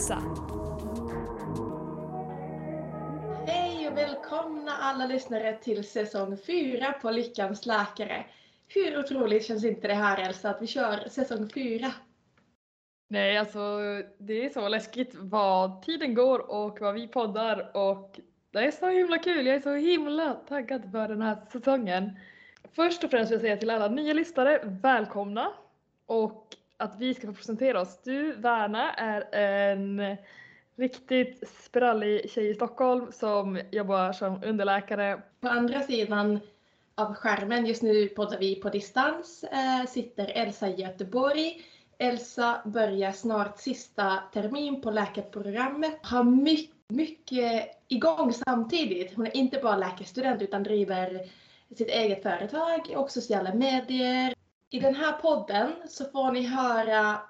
Elsa. Hej och välkomna alla lyssnare till säsong 4 på Lyckans läkare. Hur otroligt känns inte det här Elsa att vi kör säsong 4? Nej, alltså det är så läskigt vad tiden går och vad vi poddar och det är så himla kul. Jag är så himla taggad för den här säsongen. Först och främst vill jag säga till alla nya lyssnare, välkomna! Och att vi ska få presentera oss. Du, Värna, är en riktigt sprallig tjej i Stockholm som jobbar som underläkare. På andra sidan av skärmen, just nu poddar vi på distans, eh, sitter Elsa i Göteborg. Elsa börjar snart sista termin på läkarprogrammet. Har mycket, mycket igång samtidigt. Hon är inte bara läkarstudent utan driver sitt eget företag och sociala medier. I den här podden så får ni höra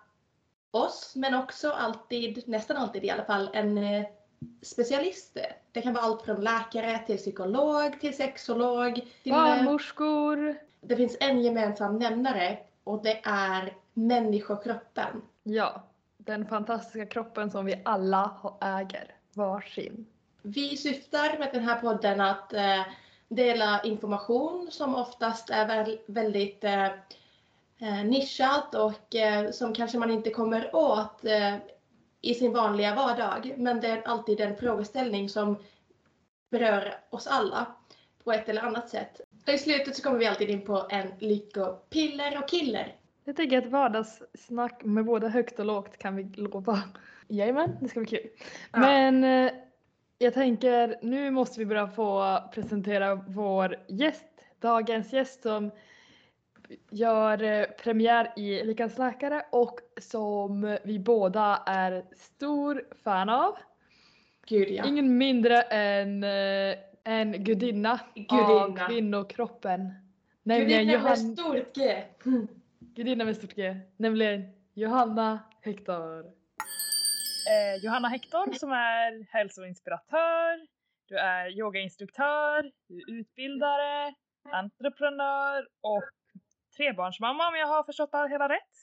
oss, men också alltid, nästan alltid i alla fall, en eh, specialist. Det kan vara allt från läkare till psykolog till sexolog. Till, eh, Barnmorskor. det finns en gemensam nämnare och det är människokroppen. Ja, den fantastiska kroppen som vi alla äger varsin. Vi syftar med den här podden att eh, dela information som oftast är väl, väldigt eh, nischat och eh, som kanske man inte kommer åt eh, i sin vanliga vardag. Men det är alltid en frågeställning som berör oss alla på ett eller annat sätt. Och I slutet så kommer vi alltid in på en lyckopiller och killer. Jag tänker att vardagssnack med både högt och lågt kan vi lova. Jajamän, det ska bli kul. Ja. Men eh, jag tänker nu måste vi börja få presentera vår gäst. Dagens gäst som gör eh, premiär i Lyckans läkare och som vi båda är stor fan av. Gud ja. Ingen mindre än eh, en gudinna, av Gudinna. kvinnokroppen. Nämligen Gudinna med Johanna. stort G. Gudinna med stort G, nämligen Johanna Hector. eh, Johanna Hector som är hälsoinspiratör, du är yogainstruktör, du är utbildare, entreprenör och trebarnsmamma om jag har förstått det hela rätt.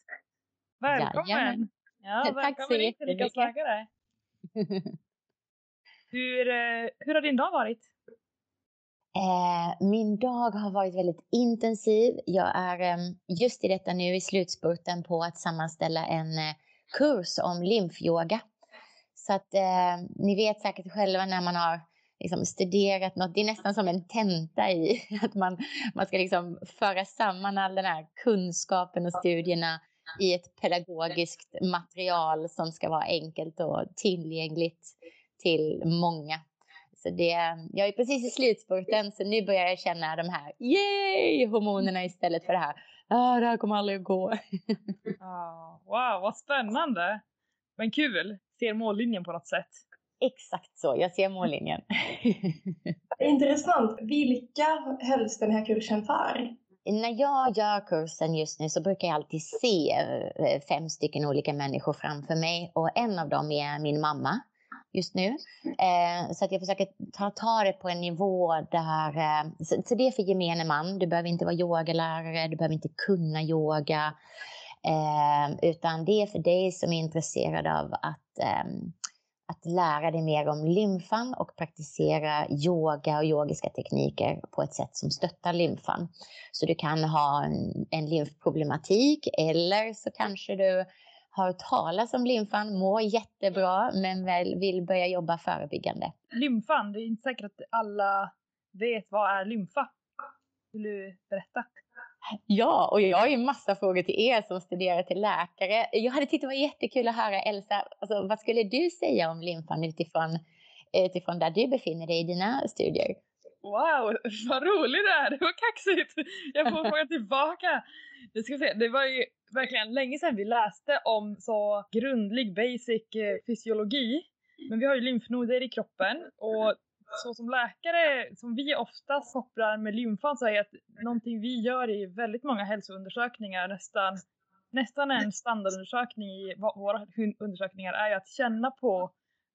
Välkommen! Jajamän. Ja, Tack så jättemycket. Hur, eh, hur har din dag varit? Eh, min dag har varit väldigt intensiv. Jag är eh, just i detta nu i slutspurten på att sammanställa en eh, kurs om lymfyoga. Så att ni vet säkert själva när man har liksom, studerat något, det är nästan som en tenta i att man, man ska liksom föra samman all den här kunskapen och studierna i ett pedagogiskt material som ska vara enkelt och tillgängligt till många. Så det, jag är precis i slutspurten så nu börjar jag känna de här yay hormonerna istället för det här ah, det här kommer aldrig att gå. Ah, wow, vad spännande! Men kul! Ser mållinjen på något sätt. Exakt så, jag ser mållinjen. Intressant. Vilka hölls den här kursen för? När jag gör kursen just nu så brukar jag alltid se eh, fem stycken olika människor framför mig och en av dem är min mamma just nu. Eh, så att jag försöker ta, ta det på en nivå där, eh, så, så det är för gemene man, du behöver inte vara yogalärare, du behöver inte kunna yoga, utan det är för dig som är intresserad av att ehm, att lära dig mer om lymfan och praktisera yoga och yogiska tekniker på ett sätt som stöttar lymfan. Så du kan ha en, en lymfproblematik eller så kanske du har hört talas om lymfan, mår jättebra men väl vill börja jobba förebyggande. Lymfan, det är inte säkert att alla vet vad är lymfa. Vill du berätta? Ja, och jag har ju massa frågor till er som studerar till läkare. Jag hade tyckt det var jättekul att höra Elsa, alltså, vad skulle du säga om lymfan utifrån, utifrån där du befinner dig i dina studier? Wow, vad rolig du är! Det var kaxigt! Jag får fråga tillbaka. Jag ska se, det var ju verkligen länge sedan vi läste om så grundlig basic eh, fysiologi. Men vi har ju lymfnoder i kroppen och så som läkare, som vi oftast kopplar med lymfan, så är att någonting vi gör i väldigt många hälsoundersökningar, nästan, nästan en standardundersökning i våra undersökningar, är ju att känna på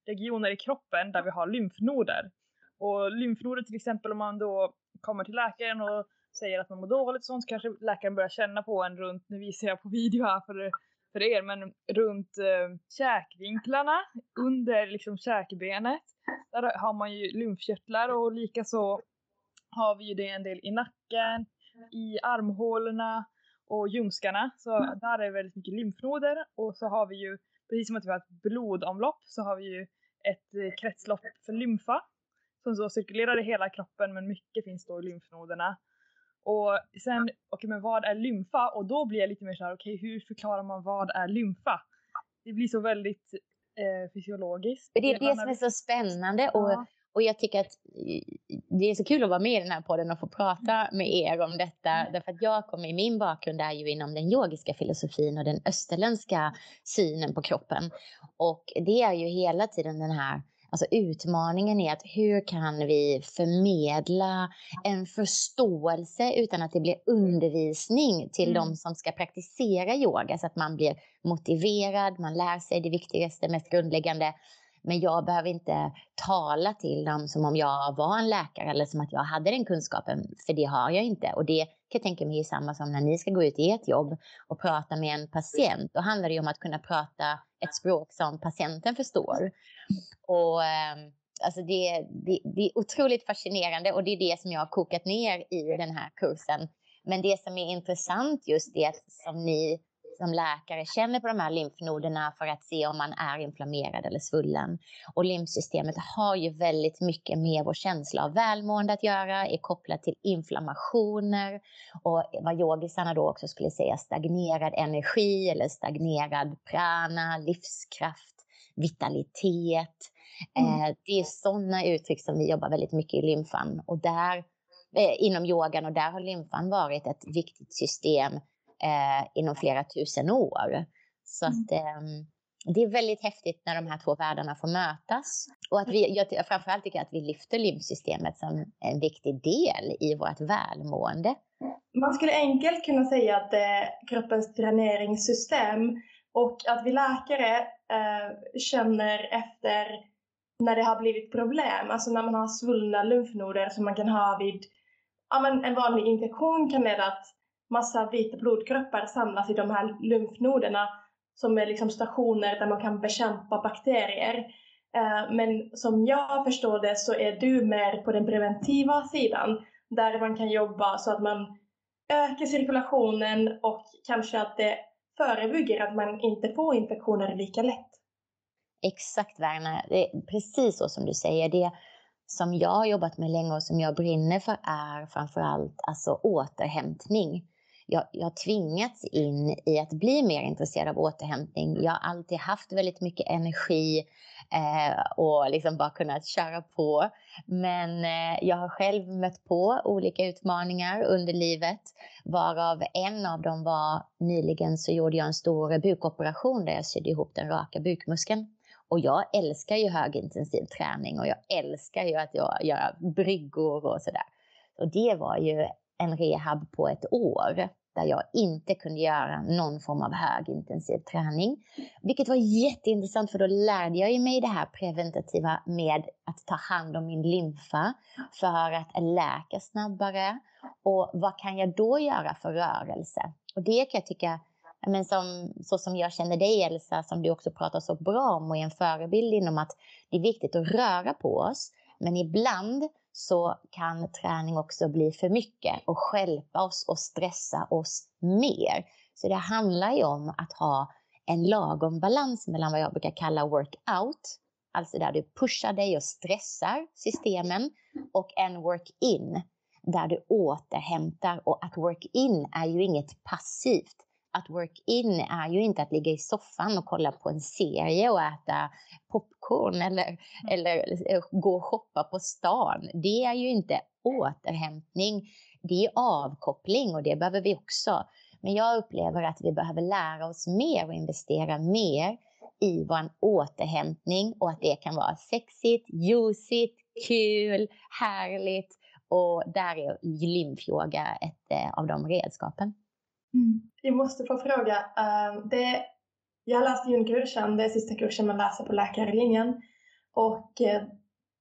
regioner i kroppen där vi har lymfnoder. Och lymfnoder till exempel om man då kommer till läkaren och säger att man mår dåligt och sånt så kanske läkaren börjar känna på en runt, nu visar jag på video här för för er, men runt eh, käkvinklarna, under liksom käkbenet, där har man ju lymfkörtlar och likaså har vi ju det en del i nacken, i armhålorna och ljumskarna. Så där är väldigt mycket lymfnoder och så har vi ju, precis som att vi har ett blodomlopp, så har vi ju ett eh, kretslopp för lymfa som så cirkulerar i hela kroppen men mycket finns då i lymfnoderna. Och sen, okej okay, men vad är lymfa? Och då blir jag lite mer såhär, okej okay, hur förklarar man vad är lymfa? Det blir så väldigt eh, fysiologiskt. Det är det som är så spännande och, ja. och jag tycker att det är så kul att vara med i den här podden och få prata med er om detta. Mm. Därför att jag kommer, min bakgrund är ju inom den yogiska filosofin och den österländska synen på kroppen. Och det är ju hela tiden den här Alltså utmaningen är att hur kan vi förmedla en förståelse utan att det blir undervisning till mm. de som ska praktisera yoga så att man blir motiverad, man lär sig det viktigaste, mest grundläggande. Men jag behöver inte tala till dem som om jag var en läkare eller som att jag hade den kunskapen, för det har jag inte. Och det kan jag tänka mig är samma som när ni ska gå ut i ert jobb och prata med en patient. Då handlar det ju om att kunna prata ett språk som patienten förstår. Och eh, alltså det, det, det är otroligt fascinerande och det är det som jag har kokat ner i den här kursen. Men det som är intressant just är att som ni som läkare känner på de här lymfnoderna för att se om man är inflammerad eller svullen. Och lymfsystemet har ju väldigt mycket med vår känsla av välmående att göra, är kopplat till inflammationer och vad yogisarna då också skulle säga stagnerad energi eller stagnerad prana, livskraft, vitalitet. Mm. Eh, det är sådana uttryck som vi jobbar väldigt mycket i lymfan och där eh, inom yogan och där har lymfan varit ett viktigt system eh, inom flera tusen år. Så mm. att, eh, det är väldigt häftigt när de här två världarna får mötas. Och att vi, jag framförallt tycker att vi lyfter lymfsystemet som en viktig del i vårt välmående. Man skulle enkelt kunna säga att kroppens dräneringssystem och att vi läkare eh, känner efter när det har blivit problem, alltså när man har svullna lymfnoder som man kan ha vid ja, men en vanlig infektion kan leda att massa vita blodkroppar samlas i de här lymfnoderna som är liksom stationer där man kan bekämpa bakterier. Eh, men som jag förstår det så är du mer på den preventiva sidan där man kan jobba så att man ökar cirkulationen och kanske att det förebygger att man inte får infektioner lika lätt. Exakt Werner, det är precis så som du säger. Det som jag har jobbat med länge och som jag brinner för är framförallt alltså återhämtning jag, jag har tvingats in i att bli mer intresserad av återhämtning. Jag har alltid haft väldigt mycket energi eh, och liksom bara kunnat köra på. Men eh, jag har själv mött på olika utmaningar under livet, varav en av dem var nyligen så gjorde jag en stor bukoperation där jag sydde ihop den raka bukmuskeln. Och jag älskar ju högintensiv träning och jag älskar ju att jag gör bryggor och sådär. Och det var ju en rehab på ett år där jag inte kunde göra någon form av högintensiv träning. Vilket var jätteintressant för då lärde jag mig det här preventativa med att ta hand om min lymfa för att läka snabbare. Och vad kan jag då göra för rörelse? Och det kan jag tycka men som, så som jag känner dig Elsa, som du också pratar så bra om och är en förebild inom att det är viktigt att röra på oss. Men ibland så kan träning också bli för mycket och skälpa oss och stressa oss mer. Så det handlar ju om att ha en lagom balans mellan vad jag brukar kalla workout, alltså där du pushar dig och stressar systemen, och en work-in, där du återhämtar. Och att work-in är ju inget passivt att work-in är ju inte att ligga i soffan och kolla på en serie och äta popcorn eller, mm. eller gå och shoppa på stan. Det är ju inte återhämtning, det är avkoppling och det behöver vi också. Men jag upplever att vi behöver lära oss mer och investera mer i vår återhämtning och att det kan vara sexigt, ljusigt, kul, härligt och där är lymfyoga ett eh, av de redskapen. Mm. Jag måste få fråga. Uh, det, jag har läst junkursen, det är sista kursen man läser på läkarlinjen. Och uh,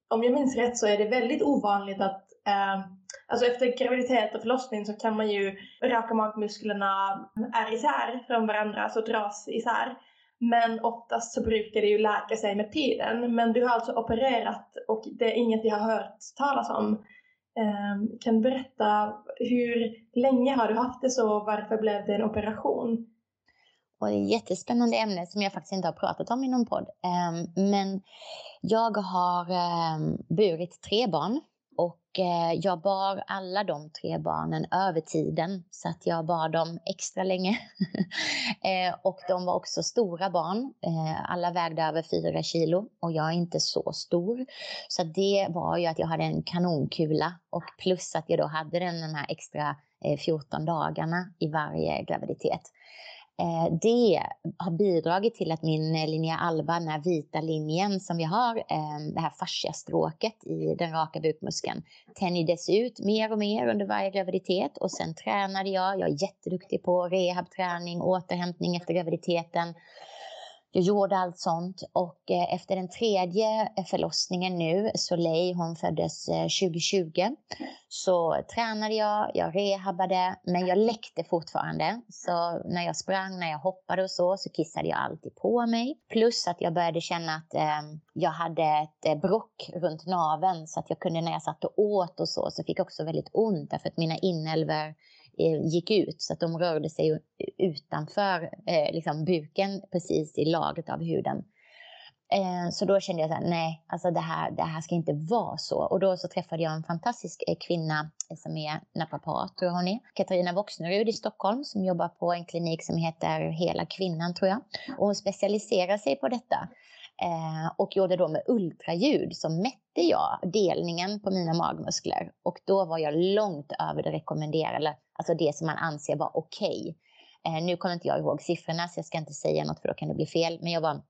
om jag minns rätt så är det väldigt ovanligt att, uh, Alltså efter graviditet och förlossning så kan man ju, raka magmusklerna är isär från varandra, så dras isär. Men oftast så brukar det ju läka sig med tiden. Men du har alltså opererat och det är inget jag har hört talas om. Ehm, kan du berätta hur länge har du haft det så? och Varför blev det en operation? Och det är ett jättespännande ämne som jag faktiskt inte har pratat om i någon podd. Ehm, men jag har ehm, burit tre barn och eh, jag bar alla de tre barnen över tiden så att jag bar dem extra länge. eh, och de var också stora barn. Eh, alla vägde över fyra kilo och jag är inte så stor. Så det var ju att jag hade en kanonkula och plus att jag då hade den de här extra eh, 14 dagarna i varje graviditet. Eh, det har bidragit till att min eh, linje alba, den här vita linjen som vi har, eh, det här fasciastråket i den raka bukmuskeln, tänjdes ut mer och mer under varje graviditet och sen tränade jag. Jag är jätteduktig på rehabträning, återhämtning efter graviditeten jag gjorde allt sånt och eh, efter den tredje eh, förlossningen nu, Soleil, hon föddes eh, 2020, så tränade jag, jag rehabade, men jag läckte fortfarande. Så när jag sprang, när jag hoppade och så, så kissade jag alltid på mig. Plus att jag började känna att eh, jag hade ett brock runt naveln så att jag kunde när jag satt och åt och så, så fick jag också väldigt ont därför att mina inälvor Eh, gick ut så att de rörde sig utanför eh, liksom buken precis i lagret av huden. Eh, så då kände jag så här, nej, alltså det här, det här ska inte vara så. Och då så träffade jag en fantastisk eh, kvinna eh, som är naprapat, tror jag hon är. Katarina Voxnerud i Stockholm som jobbar på en klinik som heter Hela kvinnan, tror jag. Och hon specialiserar sig på detta. Eh, och gjorde då med ultraljud så mätte jag delningen på mina magmuskler och då var jag långt över det rekommenderade, alltså det som man anser var okej. Okay. Eh, nu kommer inte jag ihåg siffrorna så jag ska inte säga något för då kan det bli fel, men jag var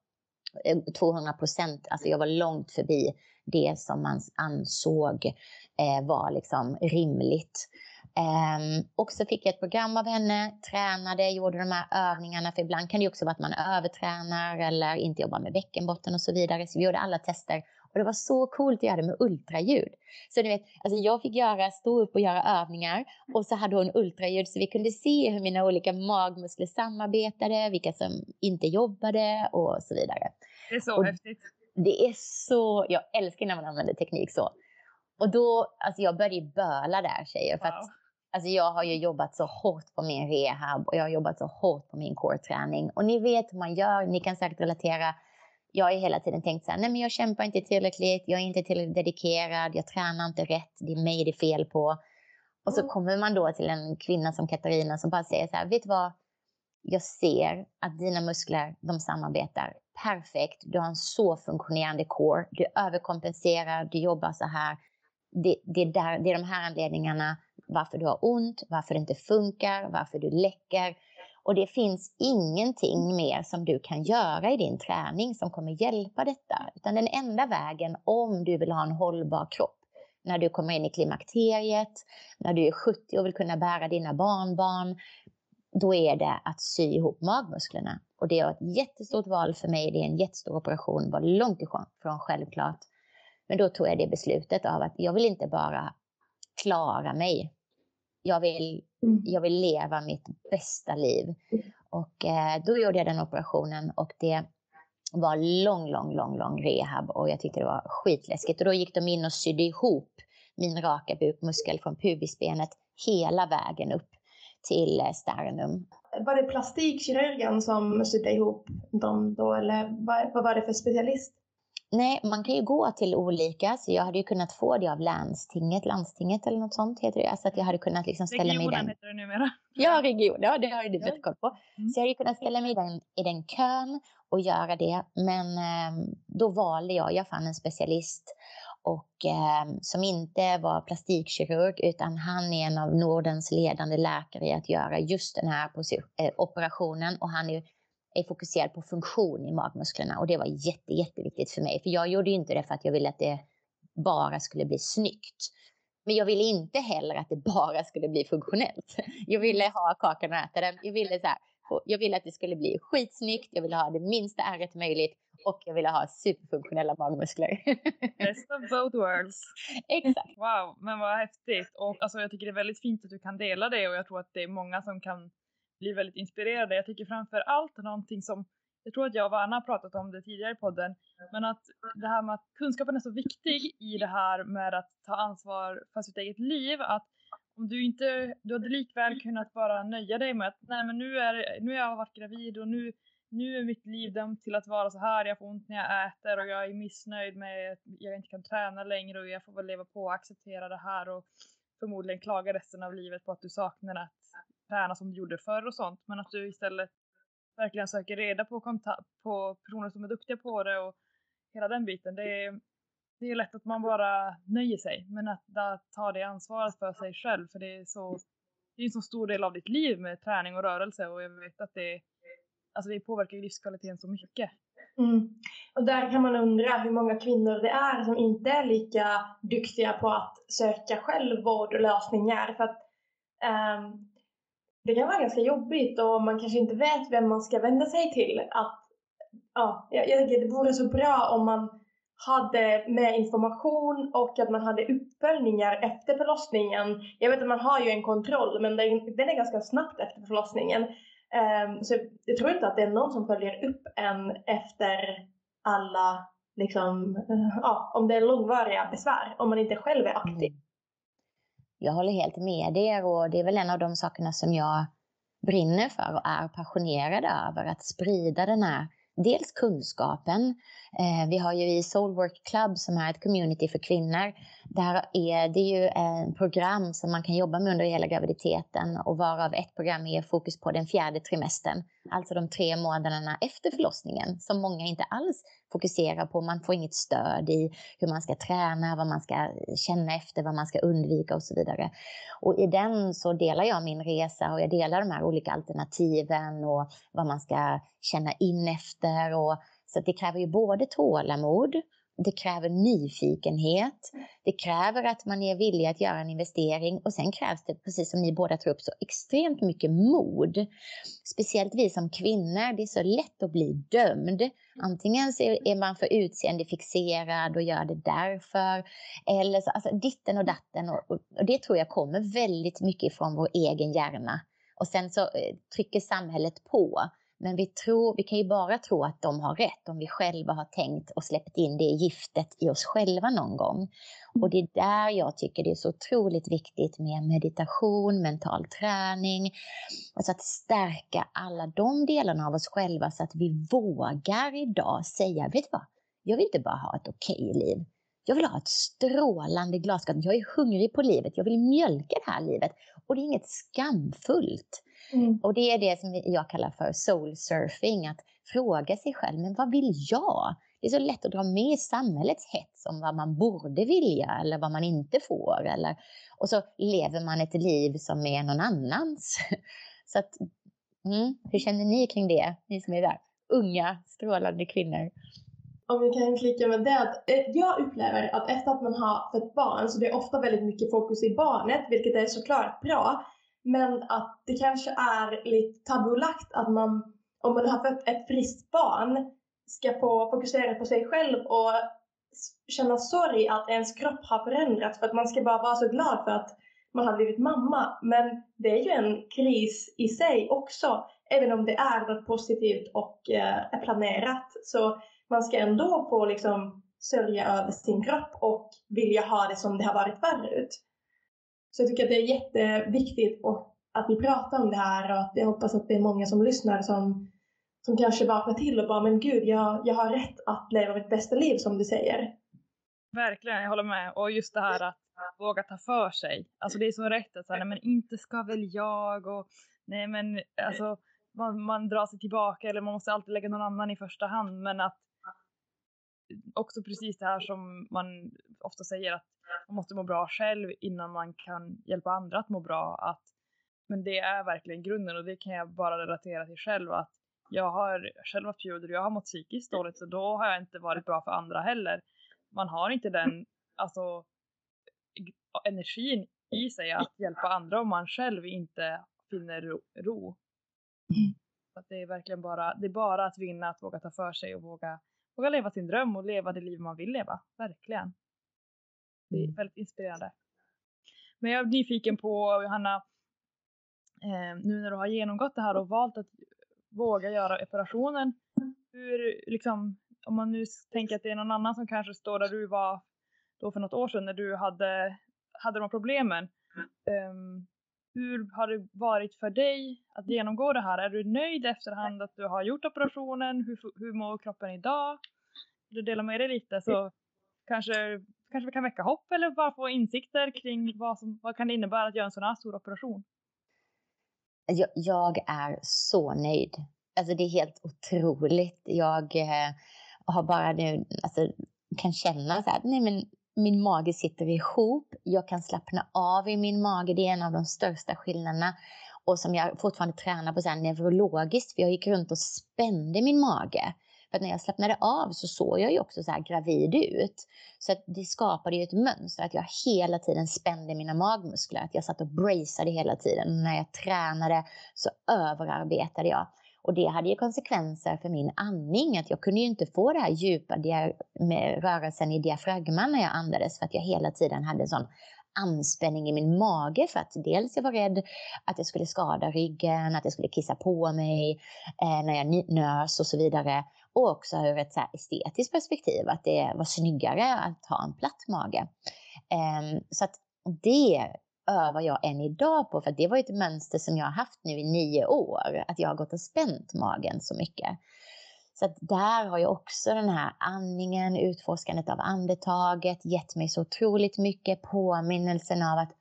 eh, 200 procent, alltså jag var långt förbi det som man ansåg eh, var liksom rimligt. Um, och så fick jag ett program av henne, tränade, gjorde de här övningarna. För ibland kan det också vara att man övertränar eller inte jobbar med bäckenbotten och så vidare. Så vi gjorde alla tester. Och det var så coolt att göra det med ultraljud. Så ni vet, alltså jag fick göra, stå upp och göra övningar. Och så hade hon ultraljud så vi kunde se hur mina olika magmuskler samarbetade, vilka som inte jobbade och så vidare. Det är så och häftigt. Det är så, jag älskar när man använder teknik så. Och då, alltså jag började böla där tjejer. För wow. att Alltså jag har ju jobbat så hårt på min rehab och jag har jobbat så hårt på min core-träning. Och ni vet hur man gör, ni kan säkert relatera. Jag har hela tiden tänkt så här, nej men jag kämpar inte tillräckligt, jag är inte tillräckligt dedikerad, jag tränar inte rätt, det är mig det är fel på. Och så mm. kommer man då till en kvinna som Katarina som bara säger så här, vet du vad? Jag ser att dina muskler, de samarbetar perfekt. Du har en så funktionerande core. Du överkompenserar, du jobbar så här. Det, det, är där, det är de här anledningarna varför du har ont, varför det inte funkar, varför du läcker. Och det finns ingenting mer som du kan göra i din träning som kommer hjälpa detta. Utan den enda vägen om du vill ha en hållbar kropp, när du kommer in i klimakteriet, när du är 70 och vill kunna bära dina barnbarn, då är det att sy ihop magmusklerna. Och det är ett jättestort val för mig, det är en jättestor operation, var långt ifrån självklart. Men då tog jag det beslutet av att jag vill inte bara klara mig, jag vill, mm. jag vill leva mitt bästa liv. Och eh, då gjorde jag den operationen och det var lång, lång, lång, lång rehab och jag tyckte det var skitläskigt. Och då gick de in och sydde ihop min raka bukmuskel från pubisbenet hela vägen upp till eh, sternum. Var det plastikkirurgen som sydde ihop dem då eller vad, vad var det för specialist? Nej, man kan ju gå till olika, så jag hade ju kunnat få det av landstinget, landstinget eller något sånt heter det. Alltså att jag hade kunnat liksom ställa regionen mig i den. heter det numera. Ja, region, ja det har du bättre koll på. Mm. Så jag hade kunnat ställa mig i den, i den kön och göra det. Men eh, då valde jag, jag fann en specialist och eh, som inte var plastikkirurg utan han är en av Nordens ledande läkare i att göra just den här eh, operationen och han är är fokuserad på funktion i magmusklerna och det var jätte, jätteviktigt för mig. För jag gjorde ju inte det för att jag ville att det bara skulle bli snyggt. Men jag ville inte heller att det bara skulle bli funktionellt. Jag ville ha kakan och äta den. Jag ville så här, jag ville att det skulle bli skitsnyggt, jag ville ha det minsta ärret möjligt och jag ville ha superfunktionella magmuskler. Best of both worlds. Exakt. Wow, men vad häftigt. Och alltså, jag tycker det är väldigt fint att du kan dela det och jag tror att det är många som kan bli väldigt inspirerade. Jag tycker framför allt någonting som jag tror att jag och Anna har pratat om det tidigare i podden, men att det här med att kunskapen är så viktig i det här med att ta ansvar för sitt eget liv, att om du inte, du hade likväl kunnat bara nöja dig med att nej men nu är, nu har jag varit gravid och nu, nu är mitt liv dömt till att vara så här, jag får ont när jag äter och jag är missnöjd med att jag inte kan träna längre och jag får väl leva på och acceptera det här och förmodligen klaga resten av livet på att du saknar att träna som du gjorde förr och sånt, men att du istället verkligen söker reda på, på personer som är duktiga på det och hela den biten. Det är, det är lätt att man bara nöjer sig, men att, att ta det ansvaret för sig själv, för det är så det är en så stor del av ditt liv med träning och rörelse och jag vet att det, alltså det påverkar livskvaliteten så mycket. Mm. Och där kan man undra hur många kvinnor det är som inte är lika duktiga på att söka självvård och lösningar. För att, um, det kan vara ganska jobbigt och man kanske inte vet vem man ska vända sig till. Att, ja, jag, jag tycker det vore så bra om man hade mer information och att man hade uppföljningar efter förlossningen. Jag vet att man har ju en kontroll men den, är ganska snabbt efter förlossningen. Ehm, så jag tror inte att det är någon som följer upp en efter alla, liksom, eh, ja, om det är långvariga besvär, om man inte själv är aktiv. Mm jag håller helt med er och det är väl en av de sakerna som jag brinner för och är passionerad över, att sprida den här dels kunskapen. Eh, vi har ju i Soulwork Club som är ett community för kvinnor. Där är det ju ett program som man kan jobba med under hela graviditeten och varav ett program är fokus på den fjärde trimestern. Alltså de tre månaderna efter förlossningen som många inte alls fokusera på. Man får inget stöd i hur man ska träna, vad man ska känna efter, vad man ska undvika och så vidare. Och i den så delar jag min resa och jag delar de här olika alternativen och vad man ska känna in efter. Och, så det kräver ju både tålamod det kräver nyfikenhet. Det kräver att man är villig att göra en investering och sen krävs det, precis som ni båda tar upp, så extremt mycket mod. Speciellt vi som kvinnor, det är så lätt att bli dömd. Antingen så är man för utseendefixerad och gör det därför, eller så, alltså ditten och datten. Och, och det tror jag kommer väldigt mycket ifrån vår egen hjärna. Och sen så eh, trycker samhället på men vi, tror, vi kan ju bara tro att de har rätt om vi själva har tänkt och släppt in det giftet i oss själva någon gång. Och det är där jag tycker det är så otroligt viktigt med meditation, mental träning. Alltså att stärka alla de delarna av oss själva så att vi vågar idag säga, vet du vad? Jag vill inte bara ha ett okej okay liv. Jag vill ha ett strålande glasglas. Jag är hungrig på livet. Jag vill mjölka det här livet. Och det är inget skamfullt. Mm. Och det är det som jag kallar för soul surfing, att fråga sig själv, men vad vill jag? Det är så lätt att dra med samhällets hets om vad man borde vilja eller vad man inte får. Eller, och så lever man ett liv som är någon annans. Så att, mm, hur känner ni kring det, ni som är där? Unga, strålande kvinnor. Om vi kan klicka med det. Att, eh, jag upplever att efter att man har fått barn så det är ofta väldigt mycket fokus i barnet, vilket är såklart bra. Men att det kanske är lite tabulagt att man, om man har fött ett friskt barn, ska få fokusera på sig själv och känna sorg att ens kropp har förändrats för att man ska bara vara så glad för att man har blivit mamma. Men det är ju en kris i sig också, även om det är något positivt och eh, är planerat. Så man ska ändå få liksom sörja över sin kropp och vilja ha det som det har varit förut. Så jag tycker att det är jätteviktigt och att vi pratar om det här och att jag hoppas att det är många som lyssnar som, som kanske vaknar till och bara men gud, jag, jag har rätt att leva mitt bästa liv som du säger. Verkligen, jag håller med. Och just det här att våga ta för sig. Alltså det är så rätt att säga, nej men inte ska väl jag och nej men alltså man, man drar sig tillbaka eller man måste alltid lägga någon annan i första hand men att också precis det här som man ofta säger att man måste må bra själv innan man kan hjälpa andra att må bra. Att, men det är verkligen grunden och det kan jag bara relatera till själv att jag har själv haft perioder jag har mått psykiskt dåligt och då har jag inte varit bra för andra heller. Man har inte den alltså, energin i sig att hjälpa andra om man själv inte finner ro. ro. Att det är verkligen bara, det är bara att vinna, att våga ta för sig och våga, våga leva sin dröm och leva det liv man vill leva. Verkligen. Det är Mm. väldigt inspirerande. Men jag är nyfiken på Johanna, eh, nu när du har genomgått det här och valt att våga göra operationen. Hur, liksom, om man nu tänker att det är någon annan som kanske står där du var då för något år sedan när du hade, hade de problemen. Ehm, hur har det varit för dig att genomgå det här? Är du nöjd efterhand att du har gjort operationen? Hur, hur mår kroppen idag? Du dela med dig lite så kanske, kanske vi kan väcka hopp eller bara få insikter kring vad, som, vad kan det innebära att göra en sån här stor operation? Jag, jag är så nöjd. Alltså det är helt otroligt. Jag eh, har bara nu, alltså kan känna så här, nej men min mage sitter ihop. Jag kan slappna av i min mage. Det är en av de största skillnaderna. Och som jag fortfarande tränar på så här neurologiskt. För jag gick runt och spände min mage. För att när jag slappnade av så såg jag ju också så här gravid ut. Så att det skapade ju ett mönster att jag hela tiden spände mina magmuskler. Att jag satt och braceade hela tiden. Och när jag tränade så överarbetade jag. Och det hade ju konsekvenser för min andning. Att jag kunde ju inte få det här djupa med rörelsen i diafragman när jag andades. För att jag hela tiden hade en sån anspänning i min mage. För att dels jag var rädd att jag skulle skada ryggen, att jag skulle kissa på mig eh, när jag nös och så vidare. Och också ur ett så här estetiskt perspektiv. Att det var snyggare att ha en platt mage. Eh, så att det övar jag än idag på. För det var ett mönster som jag har haft nu i nio år. Att jag har gått och spänt magen så mycket. Så att där har jag också den här andningen, utforskandet av andetaget gett mig så otroligt mycket påminnelsen av att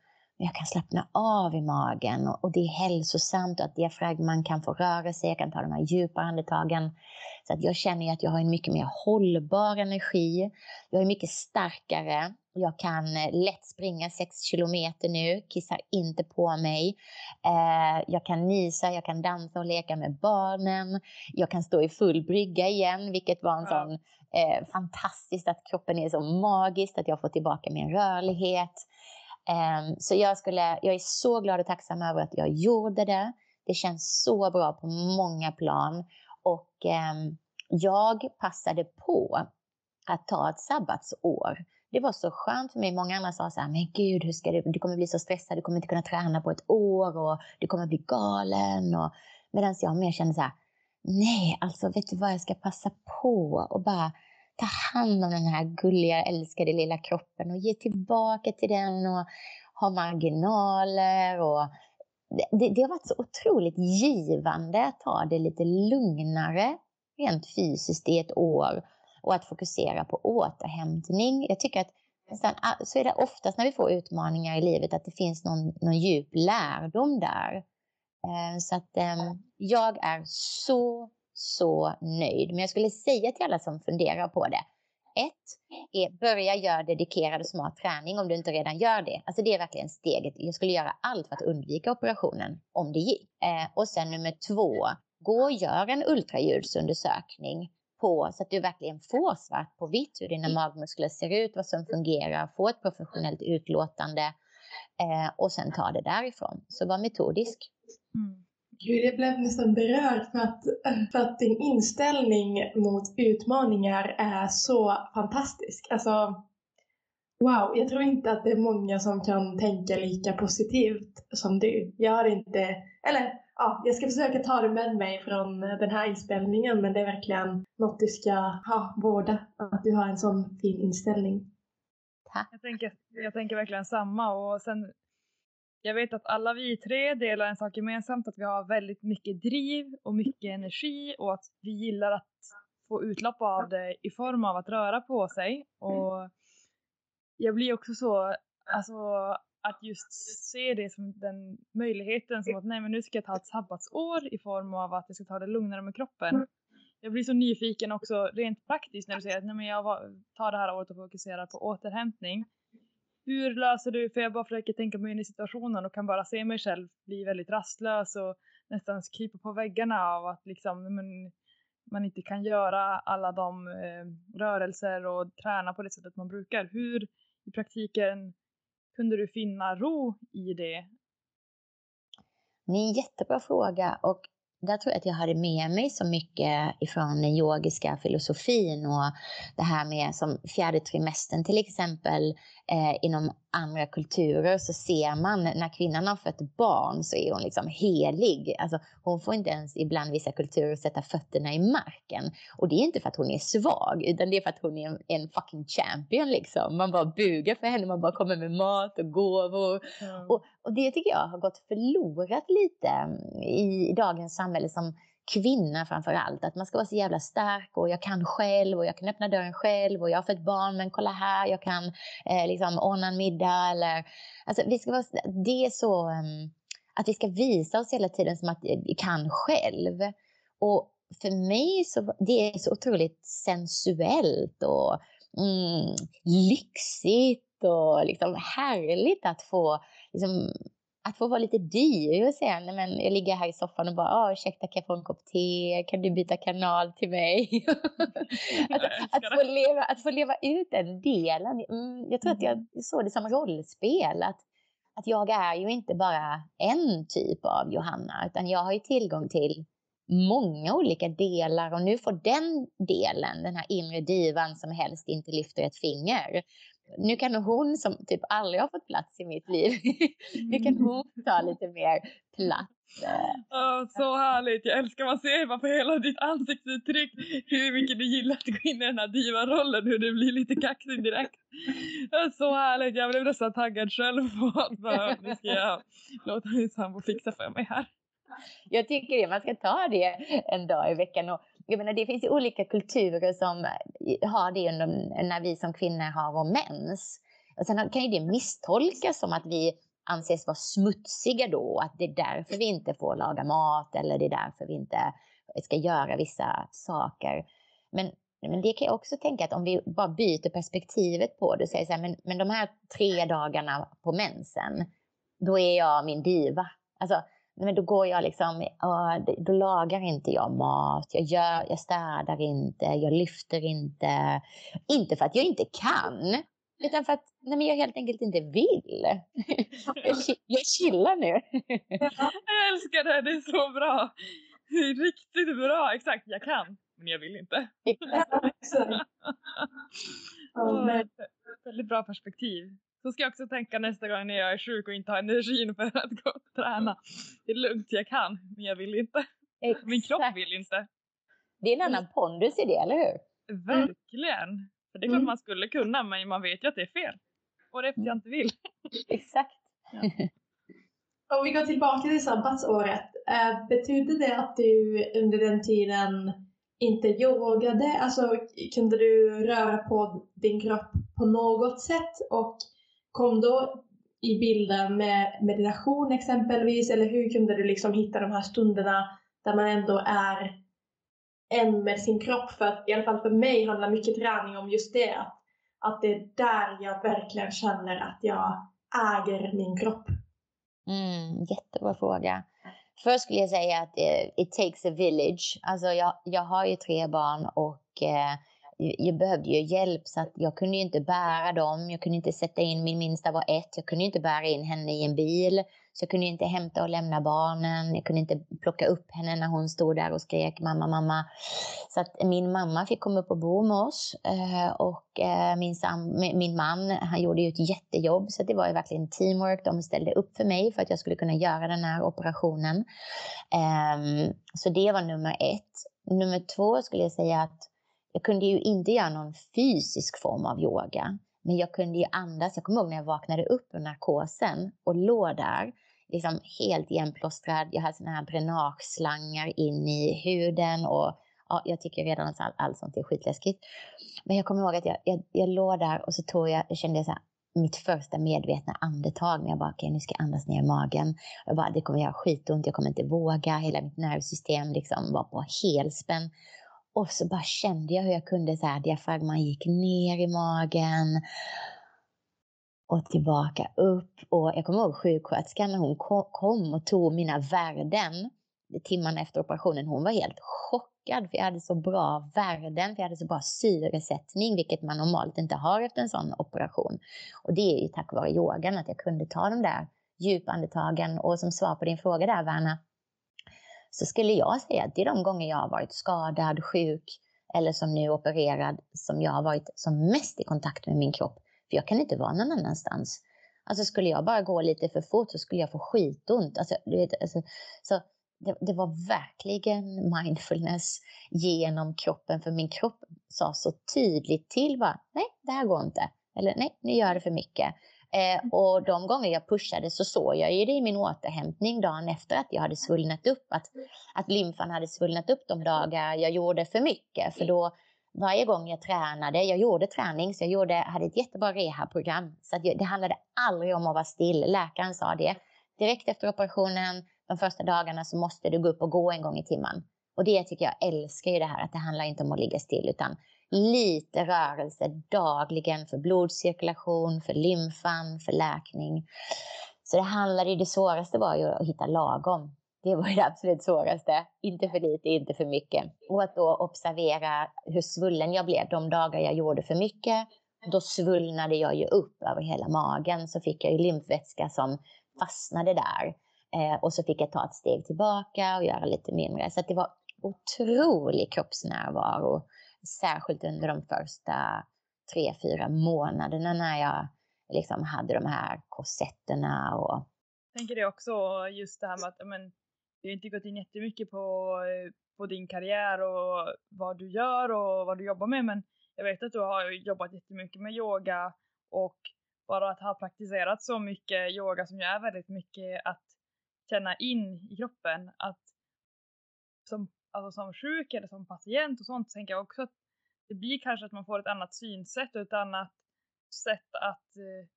jag kan slappna av i magen och, och det är hälsosamt och att diafragman kan få röra sig, jag kan ta de här djupa andetagen. Så att jag känner att jag har en mycket mer hållbar energi. Jag är mycket starkare. Jag kan lätt springa 6 kilometer nu, kissar inte på mig. Eh, jag kan nysa, jag kan dansa och leka med barnen. Jag kan stå i full brygga igen, vilket var en sån eh, fantastiskt att kroppen är så magisk, att jag får tillbaka min rörlighet. Ehm, så jag, skulle, jag är så glad och tacksam över att jag gjorde det. Det känns så bra på många plan. Och ehm, jag passade på att ta ett sabbatsår. Det var så skönt för mig. Många andra sa så här, men gud, hur ska du, du kommer bli så stressad, du kommer inte kunna träna på ett år och du kommer bli galen. Och, medan jag mer kände så här, nej, alltså vet du vad, jag ska passa på och bara ta hand om den här gulliga, älskade lilla kroppen och ge tillbaka till den och ha marginaler. Och det, det har varit så otroligt givande att ta det lite lugnare rent fysiskt i ett år och att fokusera på återhämtning. Jag tycker att nästan, så är det oftast när vi får utmaningar i livet att det finns någon, någon djup lärdom där. Så att jag är så så nöjd. Men jag skulle säga till alla som funderar på det. Ett är börja göra dedikerad och smart träning om du inte redan gör det. Alltså det är verkligen steget. Jag skulle göra allt för att undvika operationen om det gick. Eh, och sen nummer två, gå och gör en ultraljudsundersökning på så att du verkligen får svart på vitt hur dina magmuskler ser ut, vad som fungerar, få ett professionellt utlåtande eh, och sen ta det därifrån. Så var metodisk. Mm. Gud, jag blev nästan berörd för att, för att din inställning mot utmaningar är så fantastisk. Alltså, wow, jag tror inte att det är många som kan tänka lika positivt som du. Jag har inte, eller ja, jag ska försöka ta det med mig från den här inspelningen, men det är verkligen något du ska ha, vårda, att du har en sån fin inställning. Tack. Jag tänker, jag tänker verkligen samma och sen jag vet att alla vi tre delar en sak gemensamt, att vi har väldigt mycket driv och mycket energi och att vi gillar att få utlopp av det i form av att röra på sig. Och jag blir också så, alltså att just se det som den möjligheten som att nej men nu ska jag ta ett sabbatsår i form av att jag ska ta det lugnare med kroppen. Jag blir så nyfiken också rent praktiskt när du säger att nej men jag tar det här året och fokuserar på återhämtning hur löser du, för jag bara försöker tänka mig in i situationen och kan bara se mig själv bli väldigt rastlös och nästan krypa på väggarna av att liksom, men, man inte kan göra alla de eh, rörelser och träna på det sättet man brukar. Hur i praktiken kunde du finna ro i det? Det är en jättebra fråga och där tror jag att jag hade med mig så mycket ifrån den yogiska filosofin och det här med som fjärde trimestern till exempel eh, inom andra kulturer så ser man när kvinnan har fött barn så är hon liksom helig. Alltså, hon får inte ens ibland vissa kulturer sätta fötterna i marken. Och det är inte för att hon är svag utan det är för att hon är en, en fucking champion liksom. Man bara bugar för henne, man bara kommer med mat och gåvor. Mm. Och, och det tycker jag har gått förlorat lite mm, i, dagens samhälle som kvinna framför allt. Att man ska vara så jävla stark och jag kan själv och jag kan öppna dörren själv och jag har fått barn men kolla här, jag kan eh, liksom ordna en middag eller... Alltså vi ska vara, det är så um, att vi ska visa oss hela tiden som att eh, vi kan själv. Och för mig så det är så otroligt sensuellt och mm, lyxigt och liksom härligt att få liksom, att få vara lite dyr och säga, nej men jag ligger här i soffan och bara, ah, ursäkta kan jag få en kopp te, kan du byta kanal till mig? att, att, få leva, att få leva ut den delen, mm, jag tror att jag mm. såg det som rollspel, att, att jag är ju inte bara en typ av Johanna, utan jag har ju tillgång till många olika delar och nu får den delen, den här inre divan som helst inte lyfter ett finger, nu kan hon som typ aldrig har fått plats i mitt liv, nu kan mm. hon ta lite mer plats. Oh, så härligt, jag älskar man ser bara på hela ditt ansiktsuttryck hur mycket du gillar att gå in i den här diva-rollen, hur du blir lite kaxig direkt. Så härligt, jag blev nästan taggad själv på att nu ska jag låta min sambo fixa för mig här. Jag tycker det, man ska ta det en dag i veckan och jag menar, det finns ju olika kulturer som eh, har det under, när vi som kvinnor har vår mens. Och sen kan ju det misstolkas som att vi anses vara smutsiga då, att det är därför vi inte får laga mat eller det är därför vi inte ska göra vissa saker. Men, men det kan jag också tänka att om vi bara byter perspektivet på det och säger så här, men, men de här tre dagarna på mensen, då är jag min diva. Alltså, men då går jag liksom, då lagar inte jag mat, jag, gör, jag städar inte, jag lyfter inte. Inte för att jag inte kan, utan för att nej, men jag helt enkelt inte vill. jag, jag chillar nu. jag älskar det, det är så bra. Det är riktigt bra, exakt, jag kan, men jag vill inte. oh, väldigt bra perspektiv. Så ska jag också tänka nästa gång när jag är sjuk och inte har energin för att gå och träna. Det är lugnt, jag kan, men jag vill inte. Exakt. Min kropp vill inte. Det är en annan pondus i det, eller hur? Verkligen. Mm. För det är klart mm. man skulle kunna, men man vet ju att det är fel. Och det är för att jag inte vill. Exakt. Ja. Om vi går tillbaka till sabbatsåret. Äh, betyder det att du under den tiden inte yogade? Alltså kunde du röra på din kropp på något sätt? Och kom då i bilden med meditation exempelvis? Eller hur kunde du liksom hitta de här stunderna där man ändå är en med sin kropp? För att i alla fall för mig handlar mycket träning om just det. Att, att det är där jag verkligen känner att jag äger min kropp. Mm, jättebra fråga. Först skulle jag säga att it, it takes a village. Alltså jag, jag har ju tre barn och eh, jag behövde ju hjälp så att jag kunde ju inte bära dem. Jag kunde inte sätta in, min minsta var ett, jag kunde inte bära in henne i en bil. Så jag kunde inte hämta och lämna barnen. Jag kunde inte plocka upp henne när hon stod där och skrek mamma, mamma. Så att min mamma fick komma upp och bo med oss. Eh, och eh, min, sam, min man, han gjorde ju ett jättejobb. Så det var ju verkligen teamwork. De ställde upp för mig för att jag skulle kunna göra den här operationen. Ehm, så det var nummer ett. Nummer två skulle jag säga att jag kunde ju inte göra någon fysisk form av yoga. Men jag kunde ju andas. Jag kommer ihåg när jag vaknade upp ur narkosen och låg där, liksom helt igenplåstrad. Jag hade såna här dränageslangar in i huden och ja, jag tycker redan att allt, all sånt är skitläskigt. Men jag kommer ihåg att jag, jag, jag låg där och så tog jag, jag kände så här, mitt första medvetna andetag när jag bara, okay, nu ska jag andas ner i magen. Jag bara, det kommer göra skitont, jag kommer inte våga. Hela mitt nervsystem liksom var på helspänn. Och så bara kände jag hur jag kunde, så här, diafragman gick ner i magen och tillbaka upp. Och jag kommer ihåg sjuksköterskan när hon kom och tog mina värden timmarna efter operationen. Hon var helt chockad för jag hade så bra värden, för jag hade så bra syresättning, vilket man normalt inte har efter en sån operation. Och det är ju tack vare yogan att jag kunde ta de där djupandetagen. Och som svar på din fråga där, Verna, så skulle jag säga att det är de gånger jag har varit skadad, sjuk eller som nu opererad som jag har varit som mest i kontakt med min kropp. För jag kan inte vara någon annanstans. Alltså skulle jag bara gå lite för fort så skulle jag få skitont. Alltså, du vet, alltså, så det, det, var verkligen mindfulness genom kroppen. För min kropp sa så tydligt till bara, nej det här går inte. Eller nej, nu gör det för mycket. Eh, och de gånger jag pushade så såg jag ju det i min återhämtning dagen efter att jag hade svullnat upp. Att, att lymfan hade svullnat upp de dagar jag gjorde för mycket. För då varje gång jag tränade, jag gjorde träning så jag gjorde, hade ett jättebra rehabprogram. Så att det handlade aldrig om att vara still. Läkaren sa det. Direkt efter operationen, de första dagarna så måste du gå upp och gå en gång i timmen. Och det tycker jag älskar ju det här att det handlar inte om att ligga still utan lite rörelse dagligen för blodcirkulation, för lymfan, för läkning. Så det handlade ju, det svåraste var ju att hitta lagom. Det var det absolut svåraste. Inte för lite, inte för mycket. Och att då observera hur svullen jag blev de dagar jag gjorde för mycket. Då svullnade jag ju upp över hela magen. Så fick jag ju lymfvätska som fastnade där. Eh, och så fick jag ta ett steg tillbaka och göra lite mindre. Så det var otrolig kroppsnärvaro. Särskilt under de första tre, fyra månaderna när jag liksom hade de här korsetterna och jag tänker det också, just det här med att men, vi har inte gått in jättemycket på, eh, på din karriär och vad du gör och vad du jobbar med men jag vet att du har jobbat jättemycket med yoga och bara att ha praktiserat så mycket yoga som ju är väldigt mycket att känna in i kroppen. Att som, alltså som sjuk eller som patient och sånt tänker jag också att det blir kanske att man får ett annat synsätt och ett annat sätt att eh,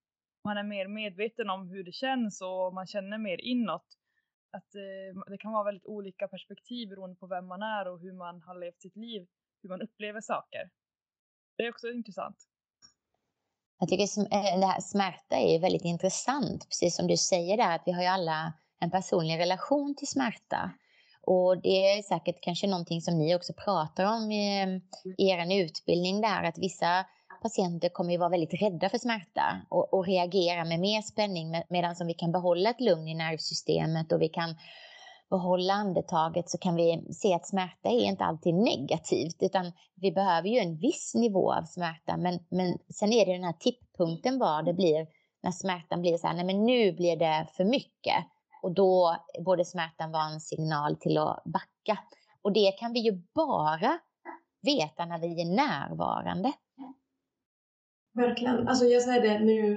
man är mer medveten om hur det känns och man känner mer inåt att eh, det kan vara väldigt olika perspektiv beroende på vem man är och hur man har levt sitt liv, hur man upplever saker. Det är också intressant. Jag tycker eh, det här smärta är väldigt intressant, precis som du säger där, att vi har ju alla en personlig relation till smärta. Och det är säkert kanske någonting som ni också pratar om i, i er utbildning där, att vissa patienter kommer ju vara väldigt rädda för smärta och, och reagera med mer spänning med, medan som vi kan behålla ett lugn i nervsystemet och vi kan behålla andetaget så kan vi se att smärta är inte alltid negativt utan vi behöver ju en viss nivå av smärta. Men, men sen är det den här tipppunkten var det blir när smärtan blir så här, nej men nu blir det för mycket och då borde smärtan vara en signal till att backa. Och det kan vi ju bara veta när vi är närvarande. Verkligen. Alltså jag säger det nu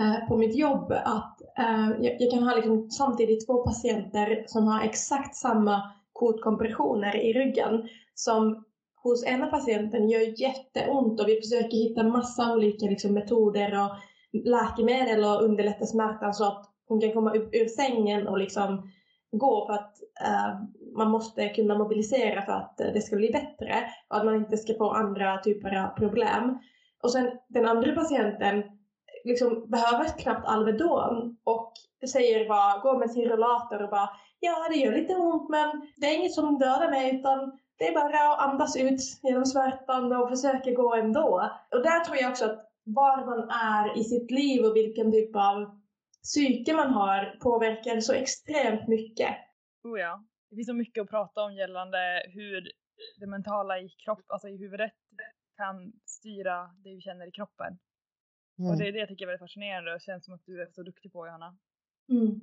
eh, på mitt jobb att eh, jag, jag, kan ha liksom samtidigt två patienter som har exakt samma kotkompressioner i ryggen som hos ena patienten gör jätteont och vi försöker hitta massa olika liksom, metoder och läkemedel och underlätta smärtan så att hon kan komma upp ur sängen och liksom gå för att uh, man måste kunna mobilisera för att eh, det ska bli bättre och att man inte ska få andra typer av problem. Och sen den andra patienten liksom behöver knappt Alvedon och säger bara, går med sin rollator och bara ja det gör lite ont men det är inget som dödar mig utan det är bara att andas ut genom smärtan och försöka gå ändå. Och där tror jag också att var man är i sitt liv och vilken typ av psyke man har påverkar så extremt mycket. Oh ja. Det finns så mycket att prata om gällande hur det mentala i kropp, alltså i huvudet kan styra det vi känner i kroppen. Mm. Och det är det jag tycker är väldigt fascinerande och känns som att du är så duktig på Johanna. Mm.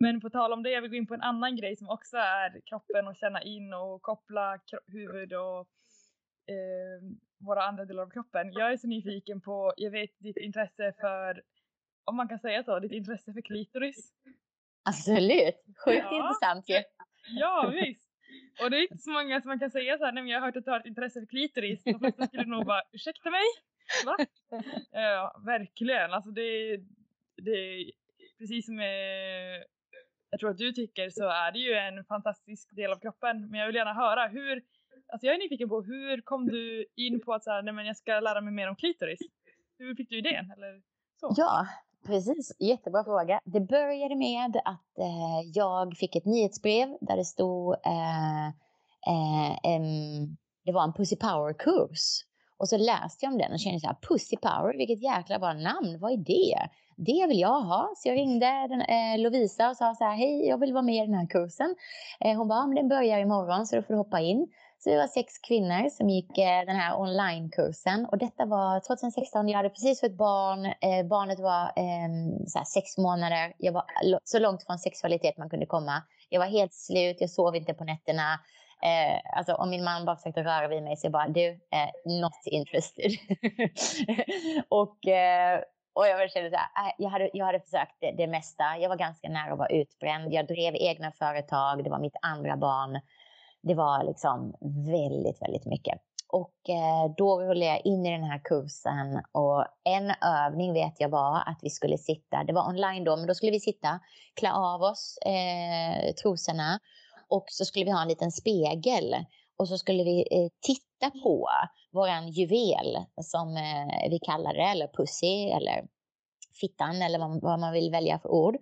Men på tal om det, jag vill gå in på en annan grej som också är kroppen och känna in och koppla huvud och eh, våra andra delar av kroppen. Jag är så nyfiken på, jag vet ditt intresse för, om man kan säga så, ditt intresse för klitoris. Absolut, sjukt ja. intressant ju. Ja, visst. Och det är inte så många som man kan säga så här, nej men jag har hört att du har ett intresse för klitoris. De flesta skulle nog bara, ursäkta mig? Va? Ja, verkligen. Alltså det, det precis som eh, jag tror att du tycker så är det ju en fantastisk del av kroppen. Men jag vill gärna höra hur, alltså jag är nyfiken på hur kom du in på att så här, nej men jag ska lära mig mer om klitoris? Hur fick du idén? Eller så? Ja, Precis, jättebra fråga. Det började med att eh, jag fick ett nyhetsbrev där det stod eh, eh, em, det var en Pussy Power-kurs. Och så läste jag om den och kände så här, Pussy Power, vilket jäkla bra namn, vad är det? det vill jag ha. Så jag ringde den, eh, Lovisa och sa så här, hej, jag vill vara med i den här kursen. Eh, hon bara, men den börjar imorgon så då får du hoppa in. Så vi var sex kvinnor som gick eh, den här onlinekursen och detta var 2016. Jag hade precis fått barn. Eh, barnet var eh, så sex månader. Jag var så långt från sexualitet man kunde komma. Jag var helt slut. Jag sov inte på nätterna. Eh, alltså om min man bara försökte röra vid mig så jag bara, du, eh, not interested. och, eh, och jag kände så här, äh, jag hade, jag hade försökt det, det mesta. Jag var ganska nära att vara utbränd. Jag drev egna företag. Det var mitt andra barn. Det var liksom väldigt, väldigt mycket. Och eh, då rullade jag in i den här kursen och en övning vet jag var att vi skulle sitta, det var online då, men då skulle vi sitta, klä av oss eh, trosorna och så skulle vi ha en liten spegel och så skulle vi eh, titta på våran juvel som eh, vi kallar det, eller pussy eller fittan eller vad, vad man vill välja för ord.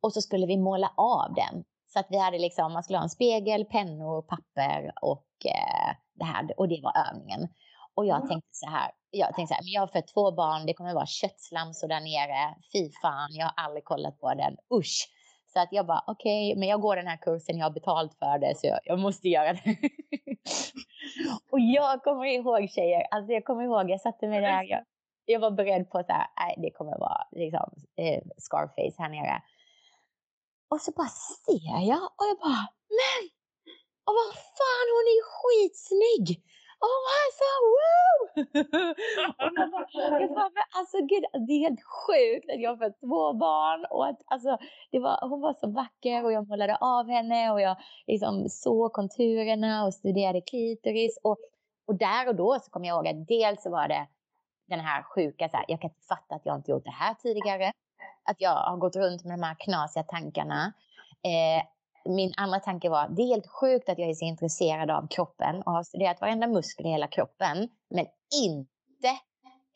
Och så skulle vi måla av den så att vi hade liksom, man skulle ha en spegel, pennor, papper och eh, det här. Och det var övningen. Och jag tänkte så här, jag tänkte så här, men jag har fött två barn, det kommer vara köttslamsor där nere. Fy fan, jag har aldrig kollat på den. Usch! Så att jag bara, okej, okay, men jag går den här kursen, jag har betalt för det, så jag, jag måste göra det. och jag kommer ihåg tjejer, alltså jag kommer ihåg, jag satte mig där, jag, jag var beredd på att det kommer vara liksom eh, Scarface här nere. Och så bara ser jag och jag bara, men! Och vad fan, hon är skitsnygg! Oh alltså, woo! och jag bara, jag bara, men alltså gud, det är helt sjukt att jag har fått två barn och att alltså, det var, hon var så vacker och jag målade av henne och jag liksom såg konturerna och studerade klitoris och, och där och då så kom jag ihåg att dels så var det den här sjuka, så här, jag kan inte fatta att jag inte gjort det här tidigare att jag har gått runt med de här knasiga tankarna. Eh, min andra tanke var, det är helt sjukt att jag är så intresserad av kroppen och har studerat varenda muskel i hela kroppen, men inte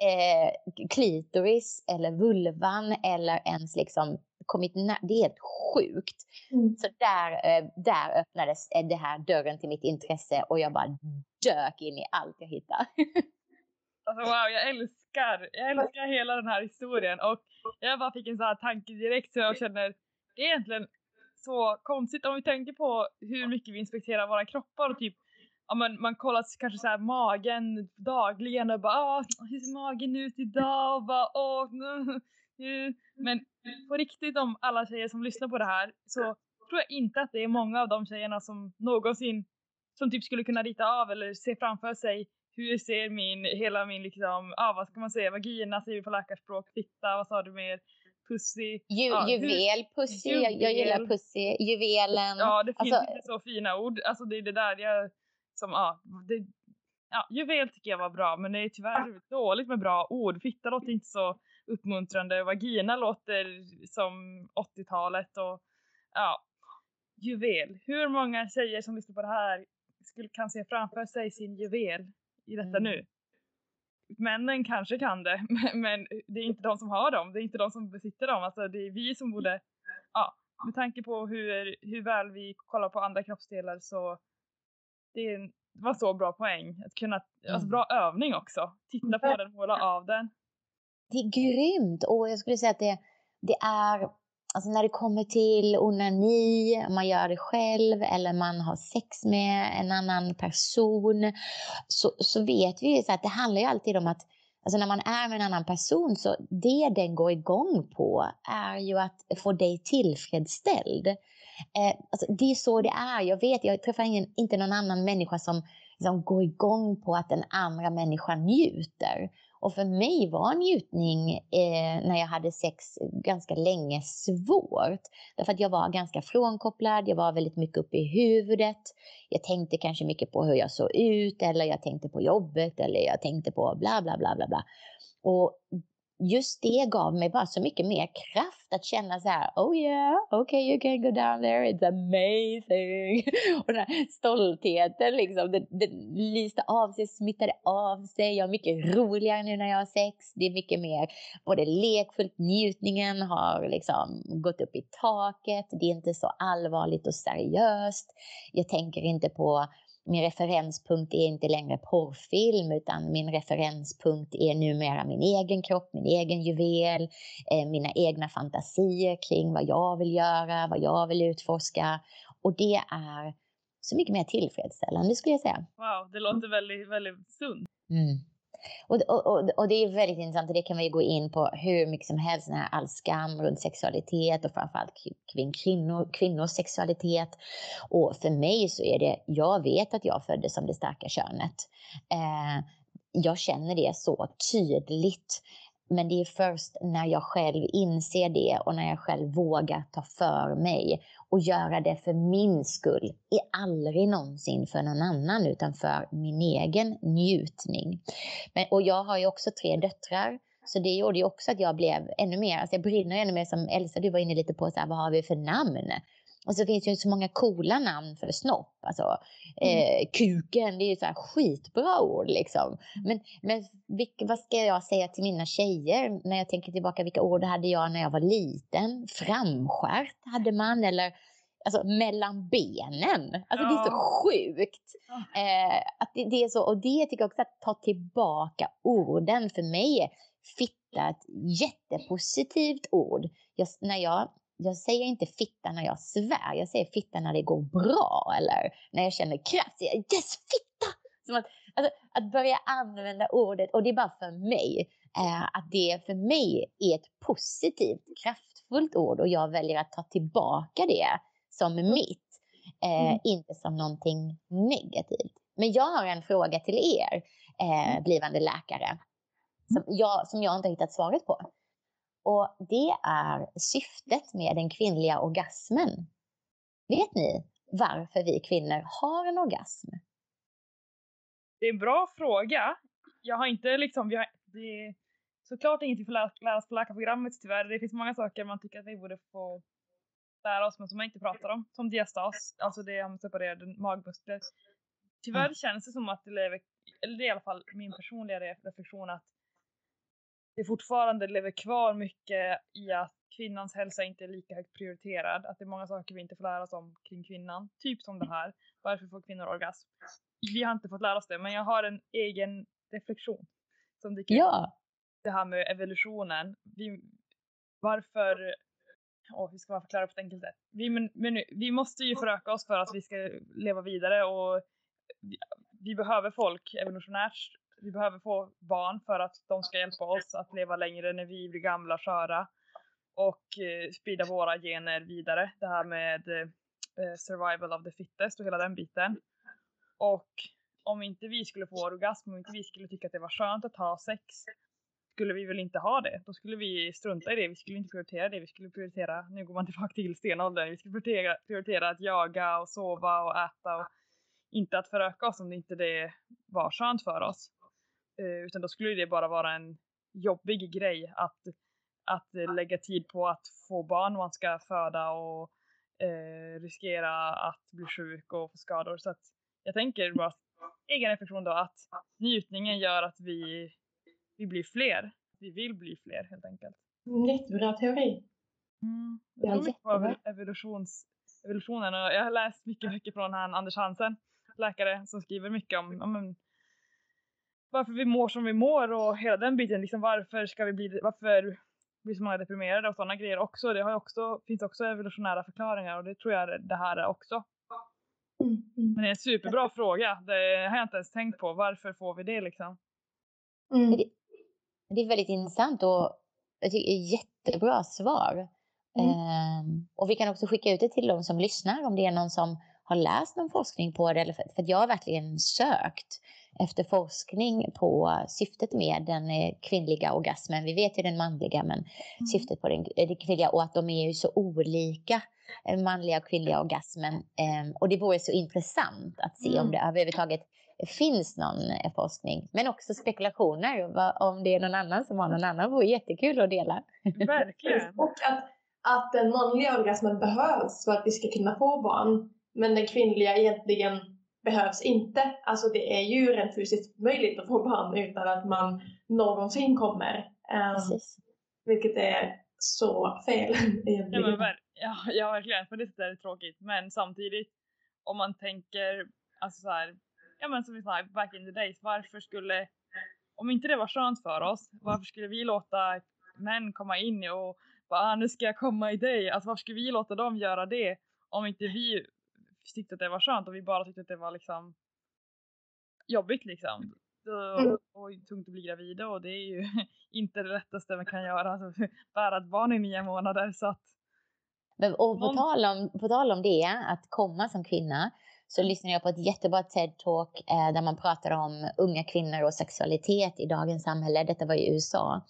eh, klitoris eller vulvan eller ens liksom kommit Det är helt sjukt. Mm. Så där, eh, där öppnades det här dörren till mitt intresse och jag bara dök in i allt jag hittade. Alltså wow, jag älskar, jag älskar hela den här historien och jag bara fick en sån här tanke direkt så jag känner det är egentligen så konstigt om vi tänker på hur mycket vi inspekterar våra kroppar och typ ja, men man kollar kanske så här magen dagligen och bara ah, hur ser magen ut idag och bara åh nu. Men på riktigt om alla tjejer som lyssnar på det här så tror jag inte att det är många av de tjejerna som någonsin som typ skulle kunna rita av eller se framför sig hur ser min, hela min liksom, ja vad ska man säga, vagina säger vi på läkarspråk, fitta, vad sa du mer? Pussy. Ju, ja, juvel, pussy, juvel. Jag, jag, gillar pussy, juvelen. Ja, det finns alltså, inte så fina ord. Alltså det är det där jag, som, ja, det, ja, juvel tycker jag var bra, men det är tyvärr dåligt med bra ord. Fitta låter inte så uppmuntrande, vagina låter som 80-talet och ja, juvel. Hur många tjejer som lyssnar på det här skulle, kan se framför sig sin juvel? I detta mm. nu. Männen kanske kan det, men det är inte de som har dem, det är inte de som besitter dem. Alltså det är vi som borde, ja, med tanke på hur, hur väl vi kollar på andra kroppsdelar så det, är, det var så bra poäng. Att kunna, alltså mm. bra övning också. Titta på den, måla av den. Det är grymt och jag skulle säga att det, det är Alltså när det kommer till onani, om man gör det själv eller man har sex med en annan person så, så vet vi ju så att det handlar ju alltid om att Alltså när man är med en annan person så det den går igång på är ju att få dig tillfredsställd. Eh, alltså det är så det är. Jag vet, jag träffar ingen, inte någon annan människa som, som går igång på att den andra människan njuter. Och för mig var njutning eh, när jag hade sex ganska länge svårt. Därför att jag var ganska frånkopplad, jag var väldigt mycket uppe i huvudet. Jag tänkte kanske mycket på hur jag såg ut eller jag tänkte på jobbet eller jag tänkte på bla bla bla bla bla. Och just det gav mig bara så mycket mer kraft att känna så här, oh yeah, okay you can go down there, it's amazing. Och den här stoltheten liksom, den, den lyste av sig, smittade av sig. Jag är mycket roligare nu när jag har sex. Det är mycket mer både lekfullt, njutningen har liksom gått upp i taket. Det är inte så allvarligt och seriöst. Jag tänker inte på min referenspunkt är inte längre porrfilm utan min referenspunkt är numera min egen kropp, min egen juvel, eh, mina egna fantasier kring vad jag vill göra, vad jag vill utforska. Och det är så mycket mer tillfredsställande skulle jag säga. Wow, det låter väldigt, väldigt sunt. Mm. Och, och, och, det är väldigt intressant och det kan man ju gå in på hur mycket som helst, här all skam runt sexualitet och framförallt kring kvinnor, kvinnors sexualitet. Och för mig så är det, jag vet att jag föddes som det starka könet. Eh, jag känner det så tydligt. Men det är först när jag själv inser det och när jag själv vågar ta för mig och göra det för min skull. Är aldrig någonsin för någon annan utan för min egen njutning. Men, och jag har ju också tre döttrar. Så det gjorde ju också att jag blev ännu mer, alltså jag brinner ännu mer som Elsa, du var inne lite på så här, vad har vi för namn? Och så finns det ju så många coola namn för snopp. Alltså, mm. eh, kuken, det är ju så här skitbra ord liksom. Men, men vilka, vad ska jag säga till mina tjejer när jag tänker tillbaka? Vilka ord hade jag när jag var liten? Framskärt hade man eller alltså mellan benen. Alltså ja. det är så sjukt. Eh, att det, det, är så, och det tycker jag också att ta tillbaka orden för mig är fitta ett jättepositivt ord. Jag, när jag jag säger inte fitta när jag svär, jag säger fitta när det går bra eller när jag känner kraft. Jag, yes, fitta! Som att, alltså, att börja använda ordet, och det är bara för mig, eh, att det för mig är ett positivt, kraftfullt ord och jag väljer att ta tillbaka det som mitt, eh, mm. inte som någonting negativt. Men jag har en fråga till er, eh, mm. blivande läkare, som jag, som jag inte har hittat svaret på. Och det är syftet med den kvinnliga orgasmen. Vet ni varför vi kvinnor har en orgasm? Det är en bra fråga. Jag har inte liksom, vi har, det är såklart inget vi får lära, oss på läkarprogrammet tyvärr. Det finns många saker man tycker att vi borde få lära oss men som man inte pratar om. Som diastas, alltså det med separerade magmuskler. Tyvärr mm. känns det som att det lever, eller det är i alla fall min personliga reflektion att det fortfarande lever kvar mycket i att kvinnans hälsa inte är lika högt prioriterad. Att det är många saker vi inte får lära oss om kring kvinnan. Typ som det här. Varför får kvinnor orgasm? Vi har inte fått lära oss det, men jag har en egen reflektion. Som dyker ja. Det här med evolutionen. Vi, varför och hur ska man förklara på ett enkelt sätt? Vi, men, men, vi måste ju föröka oss för att vi ska leva vidare och vi, vi behöver folk evolutionärt vi behöver få barn för att de ska hjälpa oss att leva längre när vi blir gamla och sköra och eh, sprida våra gener vidare. Det här med eh, survival of the fittest och hela den biten. Och om inte vi skulle få orgasm, om inte vi skulle tycka att det var skönt att ha sex, skulle vi väl inte ha det. Då skulle vi strunta i det, vi skulle inte prioritera det, vi skulle prioritera, nu går man tillbaka till stenåldern, vi skulle prioritera, prioritera att jaga och sova och äta och inte att föröka oss om det inte det var skönt för oss. Eh, utan då skulle det bara vara en jobbig grej att, att lägga tid på att få barn man ska föda och eh, riskera att bli sjuk och få skador. Så att jag tänker bara egen reflektion då att njutningen gör att vi, vi blir fler. Vi vill bli fler helt enkelt. Jättebra teori. Mm. Jag tror mycket på evolutions, evolutionen och jag har läst mycket böcker från han Anders Hansen, läkare som skriver mycket om, om varför vi mår som vi mår och hela den biten. Liksom varför ska vi bli, varför blir så många deprimerade och sådana grejer också. Det har också, finns också evolutionära förklaringar och det tror jag det här är också. Mm, mm. Men det är en superbra fråga. Det har jag inte ens tänkt på. Varför får vi det liksom? Mm. Det, det, är väldigt intressant och jag tycker jättebra svar. Mm. Um, och vi kan också skicka ut det till de som lyssnar om det är någon som har läst någon forskning på det. Eller för, för jag har verkligen sökt efter forskning på syftet med den eh, kvinnliga orgasmen. Vi vet ju den manliga, men mm. syftet på den, den kvinnliga och att de är ju så olika, den manliga och kvinnliga orgasmen. Ehm, och det vore så intressant att se mm. om det överhuvudtaget finns någon eh, forskning, men också spekulationer om det är någon annan som har någon annan. Det vore jättekul att dela. Verkligen. och att, att den manliga orgasmen behövs för att vi ska kunna få barn, men den kvinnliga egentligen behövs inte. Alltså det är ju rent fysiskt möjligt att få barn utan att man någonsin kommer. Um, vilket är så fel egentligen. Ja, men, ja, ja verkligen, på det sättet är det tråkigt. Men samtidigt om man tänker Alltså så här, ja men som vi sa back in the days, varför skulle, om inte det var skönt för oss, varför skulle vi låta män komma in och bara ah, nu ska jag komma i dig, alltså varför skulle vi låta dem göra det om inte vi tyckte att det var skönt och vi bara tyckte att det var liksom jobbigt liksom. Mm. Och, och tungt att bli gravid och det är ju inte det lättaste man kan göra, alltså, bära ett barn i nio månader så att Men, och på, Någon- tal om, på tal om det, att komma som kvinna, så lyssnade jag på ett jättebra TED-talk eh, där man pratar om unga kvinnor och sexualitet i dagens samhälle. Detta var i USA.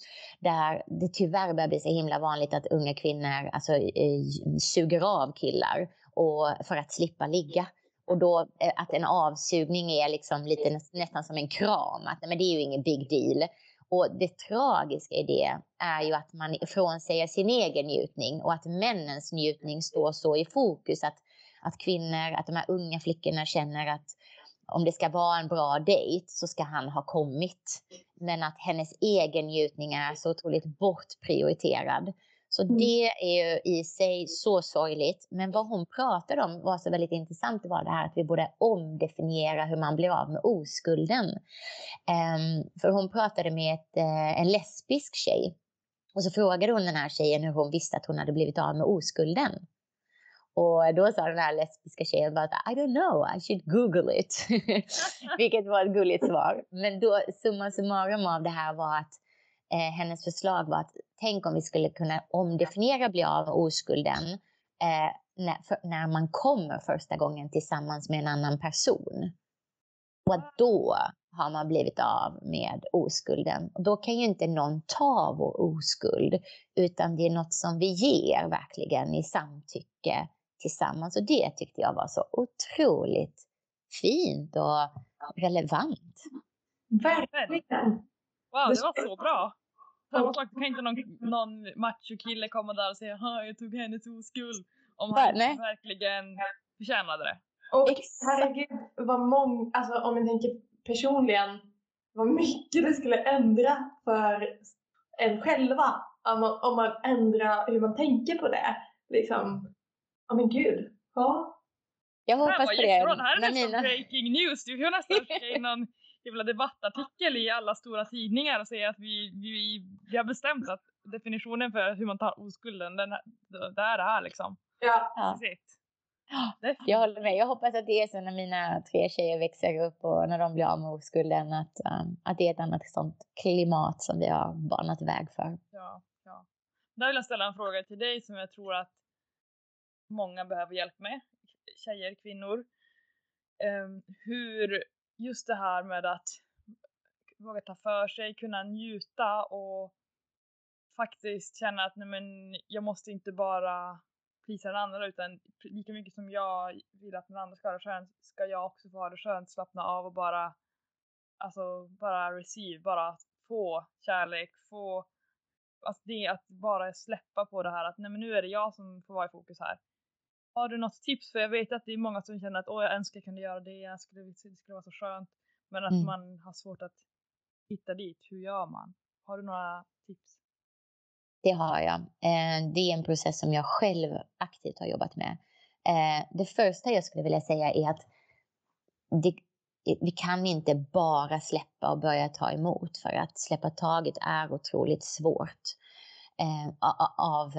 Där det tyvärr börjar bli så himla vanligt att unga kvinnor alltså, eh, suger av killar och, för att slippa ligga. Och då eh, att en avsugning är liksom lite nä- nästan som en kram. Att men det är ju ingen big deal. Och det tragiska i det är ju att man frånsäger sin egen njutning och att männens njutning står så i fokus att, att kvinnor, att de här unga flickorna känner att om det ska vara en bra dejt så ska han ha kommit. Men att hennes egen njutning är så otroligt bortprioriterad. Så Mm. det är ju i sig så sorgligt. Men vad hon pratade om var så väldigt intressant. Det var det här att vi borde omdefiniera hur man blir av med oskulden. Ehm, för hon pratade med ett, eh, en lesbisk tjej. Och så frågade hon den här tjejen hur hon visste att hon hade blivit av med oskulden. Och då sa den här lesbiska tjejen bara att I don't know, I should google it. Vilket var ett gulligt svar. Men då summa summarum av det här var att eh, hennes förslag var att tänk om vi skulle kunna omdefiniera bli av med oskulden eh, när, för, när man kommer första gången tillsammans med en annan person. Och att då har man blivit av med oskulden. Och då kan ju inte någon ta vår oskuld, utan det är något som vi ger verkligen i samtycke tillsammans. Och det tyckte jag var så otroligt fint och relevant. Verkligen. wow det var så bra! Samma sak, kan inte någon, någon machokille komma där och säga jag tog hennes oskuld om han Nej. verkligen förtjänade det. Och Exakt. herregud vad många, alltså om man tänker personligen, vad mycket det skulle ändra för en själva om man, om man ändrar hur man tänker på det. Liksom, ja men gud. Ja. Jag Det här hoppas var på det. det här är nästan Nanina. breaking news. Du får nästan skicka in någon jävla debattartikel i alla stora tidningar och säga att vi, vi, vi har bestämt att definitionen för hur man tar oskulden, den, här- det är det här liksom. ja. Ja. Jag håller med. Jag hoppas att det är så när mina tre tjejer växer upp och när de blir av med oskulden. Att, um, att det är ett annat sånt klimat som vi har banat väg för. Ja, ja. Där vill jag ställa en fråga till dig som jag tror att många behöver hjälp med. Tjejer, kvinnor. Ehm, hur just det här med att våga ta för sig, kunna njuta och faktiskt känna att nej men, jag måste inte bara plisa den andra utan lika mycket som jag vill att den andra ska ha det skönt ska jag också få ha det skönt, slappna av och bara alltså bara receive, bara få kärlek, få alltså det att bara släppa på det här att nej men nu är det jag som får vara i fokus här. Har du något tips? För jag vet att det är många som känner att åh jag önskar jag kunde göra det, jag skulle, det skulle vara så skönt. Men att Mm. man har svårt att hitta dit. Hur gör man? Har du några tips? Det har jag. Eh, det är en process som jag själv aktivt har jobbat med. Eh, det första jag skulle vilja säga är att det, vi kan inte bara släppa och börja ta emot för att släppa taget är otroligt svårt. Eh, av,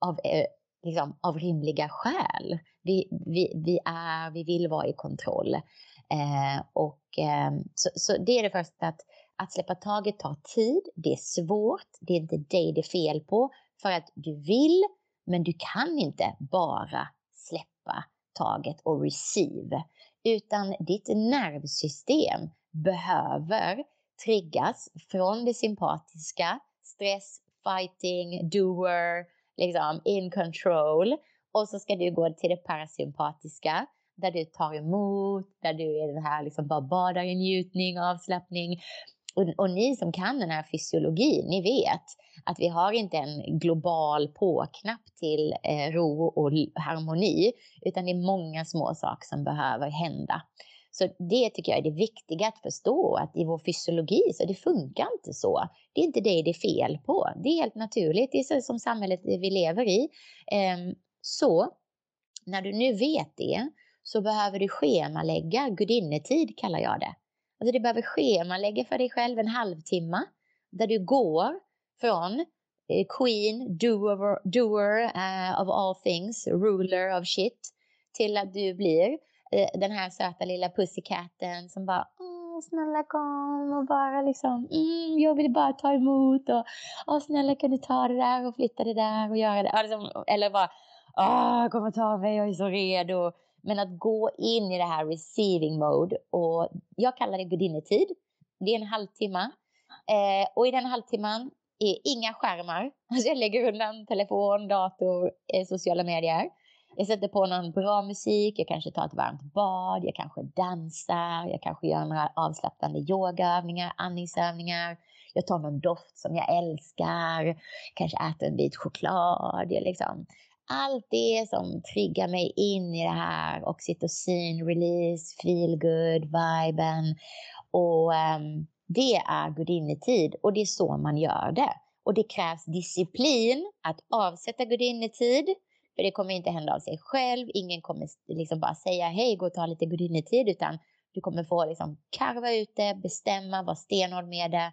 av, eh, liksom, av rimliga skäl. Vi, vi, vi, är, vi vill vara i kontroll. Eh, och, eh, så, så det är det första, att, att släppa taget tar tid, det är svårt, det är inte dig det är fel på, för att du vill, men du kan inte bara släppa taget och receive, utan ditt nervsystem behöver triggas från det sympatiska, stress, fighting, doer, liksom in control. Och så ska du gå till det parasympatiska där du tar emot, där du är den här liksom bara badar i njutning, avslappning. Och, och ni som kan den här fysiologin, ni vet att vi har inte en global påknapp till eh, ro och harmoni, utan det är många små saker som behöver hända. Så det tycker jag är det viktiga att förstå, att i vår fysiologi så det funkar inte så. Det är inte det det är fel på. Det är helt naturligt, det är så som samhället vi lever i. Ehm, så när du nu vet det, så behöver du schemalägga gudinnetid kallar jag det. Alltså du behöver schemalägga för dig själv en halvtimme där du går från eh, queen, doer, doer uh, of all things, ruler of shit till att du blir uh, den här söta lilla pussycatten som bara snälla kom och bara liksom, mm, jag vill bara ta emot och åh, snälla kan du ta det där och flytta det där och göra det. Alltså, eller bara, åh, kom och ta mig, jag är så redo. Men att gå in i det här receiving mode och jag kallar det gudinnetid. Det är en halvtimme eh, och i den halvtimman är inga skärmar. Alltså jag lägger undan telefon, dator, eh, sociala medier. Jag sätter på någon bra musik, jag kanske tar ett varmt bad, jag kanske dansar, jag kanske gör några avslappnande yogaövningar, andningsövningar. Jag tar någon doft som jag älskar, kanske äter en bit choklad. Jag liksom, allt det som triggar mig in i det här oxytocin, release, feel good, viben. Och um, det är gudinnetid och det är så man gör det. Och det krävs disciplin att avsätta gudinnetid för det kommer inte hända av sig själv. Ingen kommer liksom bara säga hej, gå och ta lite gudinnetid, utan du kommer få liksom karva ut det, bestämma, vara stenhård med det.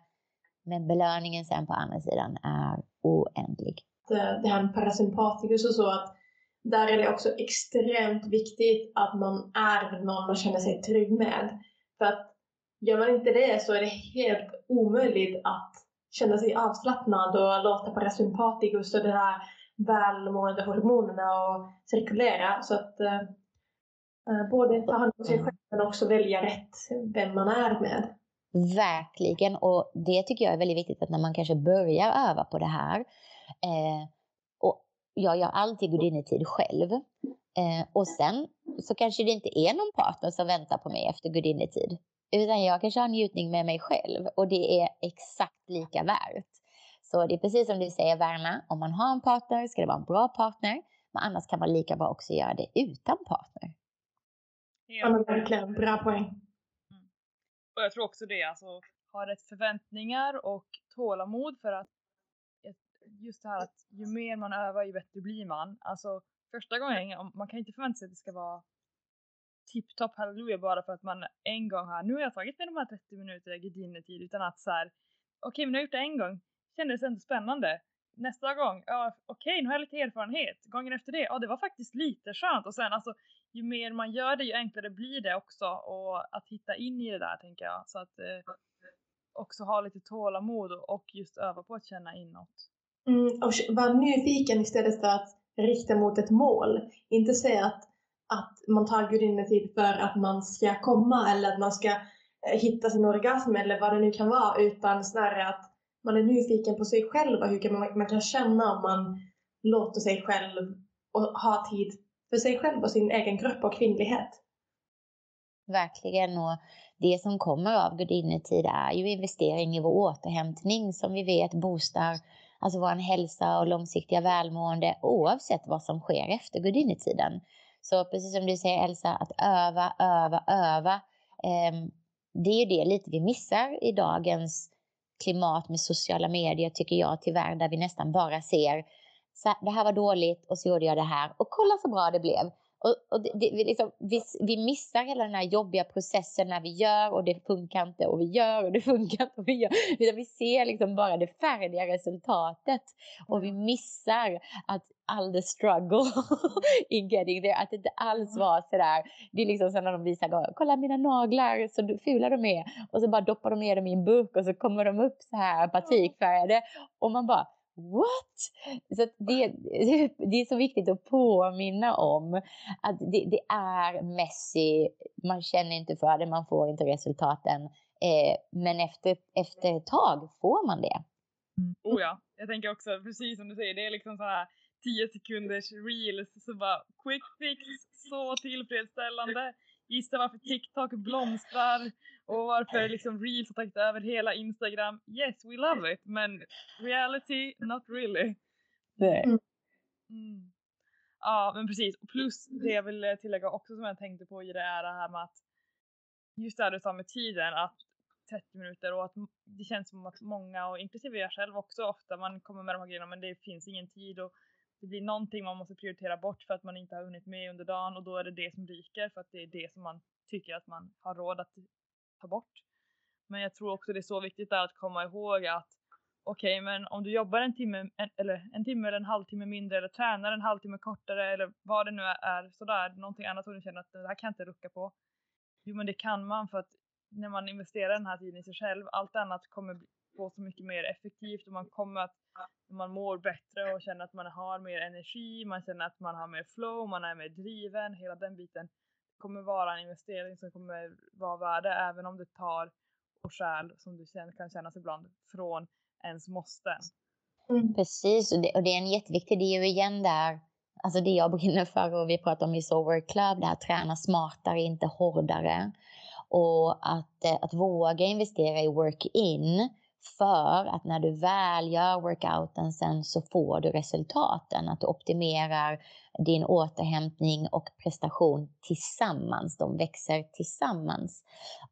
Men belöningen sen på andra sidan är oändlig. Det, här med parasympatikus och så, att där är det också extremt viktigt att man är någon man känner sig trygg med. För att gör man inte det så är det helt omöjligt att känna sig avslappnad och låta parasympatikus och det här välmående hormonerna och cirkulera. Så att eh, eh, både ta hand om sig själv men också välja rätt vem man är med. Verkligen, och det tycker jag är väldigt viktigt att när man kanske börjar öva på det här. Eh, och jag gör alltid gudinnetid själv. Eh, och sen så kanske det inte är någon partner som väntar på mig efter gudinnetid. Utan jag kanske har njutning med mig själv och det är exakt lika värt. Så det är precis som du säger Verna, om man har en partner ska det vara en bra partner. Men annars kan man lika bra också göra det utan partner. Ja, men verkligen. Bra poäng. Mm. Och jag tror också det, alltså ha rätt förväntningar och tålamod för att just det här att ju mer man övar ju bättre blir man. Alltså första gången, man kan inte förvänta sig att det ska vara tipptopp halleluja bara för att man en gång har, nu har jag tagit mig de här 30 minuterna gudinnetid utan att så här, okej okay, men nu har jag gjort det en gång, kändes ändå spännande. Nästa gång, ja okej okay, nu har jag lite erfarenhet. Gången efter det, ja det var faktiskt lite skönt. Och sen alltså ju mer man gör det ju enklare blir det också och att hitta in i det där tänker jag. Så att eh, också ha lite tålamod och just öva på att känna inåt. Mm, och vara nyfiken istället för att rikta mot ett mål. Inte säga att, att man tar gudinnetid för att man ska komma eller att man ska eh, hitta sin orgasm eller vad det nu kan vara utan snarare att man är nyfiken på sig själv och hur man, man kan känna om man låter sig själv och ha tid för sig själv och sin egen kropp och kvinnlighet. Verkligen och det som kommer av gudinnetid är ju investering i vår återhämtning som vi vet boostar alltså vår hälsa och långsiktiga välmående oavsett vad som sker efter gudinnetiden. Så precis som du säger Elsa, att öva, öva, öva. Eh, det är ju det lite vi missar i dagens klimat med sociala medier tycker jag tyvärr där vi nästan bara ser så det här var dåligt och så gjorde jag det här och kolla så bra det blev. Och, och det, det, vi, liksom, vi, vi missar hela den här jobbiga processen när vi gör och det funkar inte och vi gör och det funkar inte och vi gör. Vi ser liksom bara det färdiga resultatet och vi missar att all the struggle in getting there, att det inte alls var sådär. Det är liksom som när de visar, kolla mina naglar så fula de är och så bara doppar de ner dem i en burk och så kommer de upp så här batikfärgade och man bara what? Så det, det är så viktigt att påminna om att det, det, är messy, man känner inte för det, man får inte resultaten. Eh, men efter, efter ett tag får man det. Mm. Oh ja, jag tänker också precis som du säger, det är liksom så här 10 sekunders reels, så bara quick fix, så tillfredsställande. Gissa varför TikTok blomstrar och varför liksom reels har tagit över hela Instagram. Yes, we love it, men reality, not really. Nej. Mm. mm. Ja, men precis. Plus det jag vill tillägga också som jag tänkte på i det är det här med att just det här du sa med tiden, att 30 minuter och att det känns som att många, och inklusive jag själv också ofta, man kommer med de här grejerna men det finns ingen tid och det blir någonting man måste prioritera bort för att man inte har hunnit med under dagen och då är det det som ryker för att det är det som man tycker att man har råd att ta bort. Men jag tror också det är så viktigt att komma ihåg att okej, okay, men om du jobbar en timme, en, eller en timme eller en halvtimme mindre eller tränar en halvtimme kortare eller vad det nu är, sådär, någonting annat som du känner att det här kan jag inte rucka på. Jo, men det kan man för att när man investerar den här tiden i sig själv, allt annat kommer gå så mycket mer effektivt och man kommer att man mår bättre och känner att man har mer energi, man känner att man har mer flow, man är mer driven, hela den biten kommer vara en investering som kommer vara värde även om det tar och skäl som du kan känna ibland från ens måste. Mm. Precis, och det, och det, är en jätteviktig, det är ju igen där, alltså det jag brinner för och vi pratar om i Sober Club, det här träna smartare, inte hårdare. Och att, eh, att våga investera i work-in för att när du väl gör workouten sen så får du resultaten. Att du optimerar din återhämtning och prestation tillsammans. De växer tillsammans.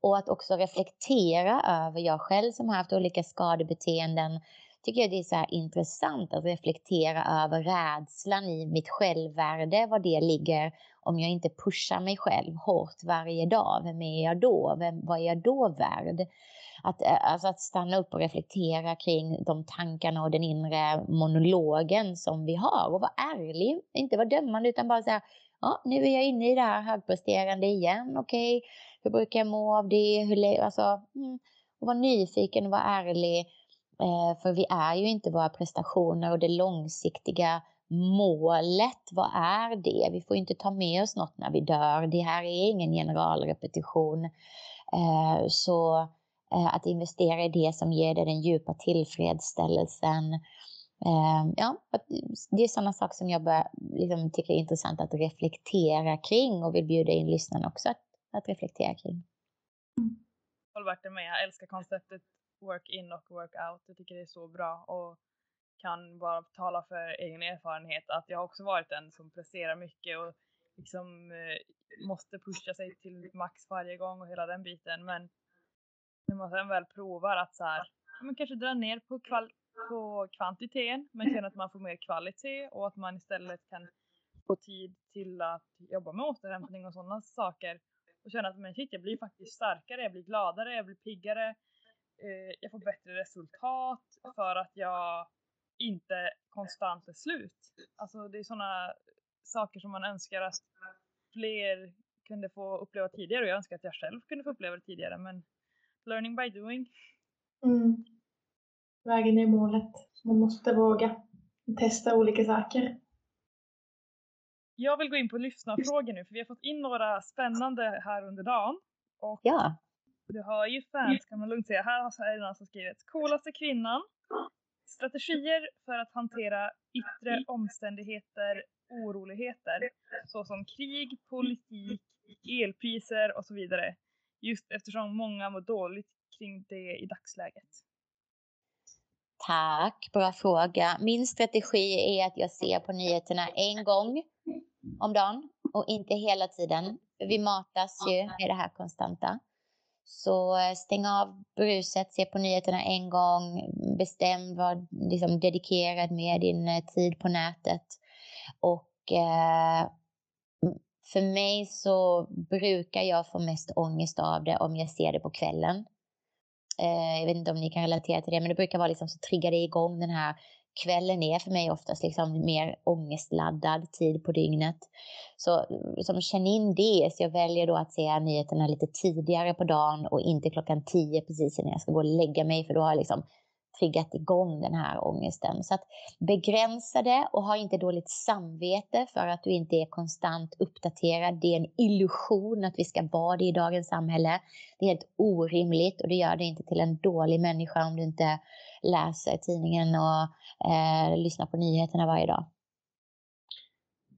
Och att också reflektera över, jag själv som har haft olika skadebeteenden, tycker jag det är så intressant att reflektera över rädslan i mitt självvärde, var det ligger om jag inte pushar mig själv hårt varje dag. Vem är jag då? Vem, vad är jag då värd? Att, eh, alltså att stanna upp och reflektera kring de tankarna och den inre monologen som vi har och vara ärlig, inte vara dömande utan bara säga ja, nu är jag inne i det här högpresterande igen, okej, okay. hur brukar jag må av det, hur, alltså, mm, och vara nyfiken och vara ärlig, eh, för vi är ju inte våra prestationer och det långsiktiga målet, vad är det? Vi får inte ta med oss något när vi dör, det här är ingen generalrepetition. Eh, så att investera i det som ger dig den djupa tillfredsställelsen. Eh, ja, det är sådana saker som jag bör, liksom, tycker är intressant att reflektera kring och vill bjuda in lyssnarna också att, att reflektera kring. Jag håller verkligen med. Jag älskar konceptet work in och work out. Jag tycker det är så bra och kan bara tala för egen erfarenhet att jag har också varit en som presterar mycket och liksom eh, måste pusha sig till max varje gång och hela den biten. Men när man sen väl provar att så här, man kanske dra ner på, kval på kvantiteten men känner att man får mer kvalitet och att man istället kan få tid till att jobba med återhämtning och sådana saker och känna att men shit, jag blir faktiskt starkare, jag blir gladare, jag blir piggare, eh, jag får bättre resultat för att jag inte konstant är slut. Alltså det är sådana saker som man önskar att fler kunde få uppleva tidigare och jag önskar att jag själv kunde få uppleva det tidigare men learning by doing. Mm. Vägen är målet. Man måste våga testa olika saker. Jag vill gå in på lyssnarfrågor nu för vi har fått in några spännande här under dagen. Och ja. Du har ju fans kan man lugnt säga. Här är det någon som skrivit coolaste kvinnan. Strategier för att hantera yttre omständigheter, oroligheter såsom krig, politik, elpriser och så vidare. Just eftersom många mår dåligt kring det i dagsläget. Tack, bra fråga. Min strategi är att jag ser på nyheterna en gång om dagen och inte hela tiden. Vi matas ju med det här konstanta. Så eh, stäng av bruset, se på nyheterna en gång, bestäm vad liksom dedikerad med din eh, tid på nätet. Och eh, för mig så brukar jag få mest ångest av det om jag ser det på kvällen. Eh, jag vet inte om ni kan relatera till det, men det brukar vara liksom så triggar det igång den här kvällen är för mig oftast liksom mer ångestladdad tid på dygnet. Så som känn in det, så jag väljer då att se nyheterna lite tidigare på dagen och inte klockan tio precis innan jag ska gå och lägga mig, för då har jag liksom triggat igång den här ångesten. Så att begränsa det och ha inte dåligt samvete för att du inte är konstant uppdaterad. Det är en illusion att vi ska vara det i dagens samhälle. Det är helt orimligt och det gör dig inte till en dålig människa om du inte läser tidningen och eh, lyssnar på nyheterna varje dag.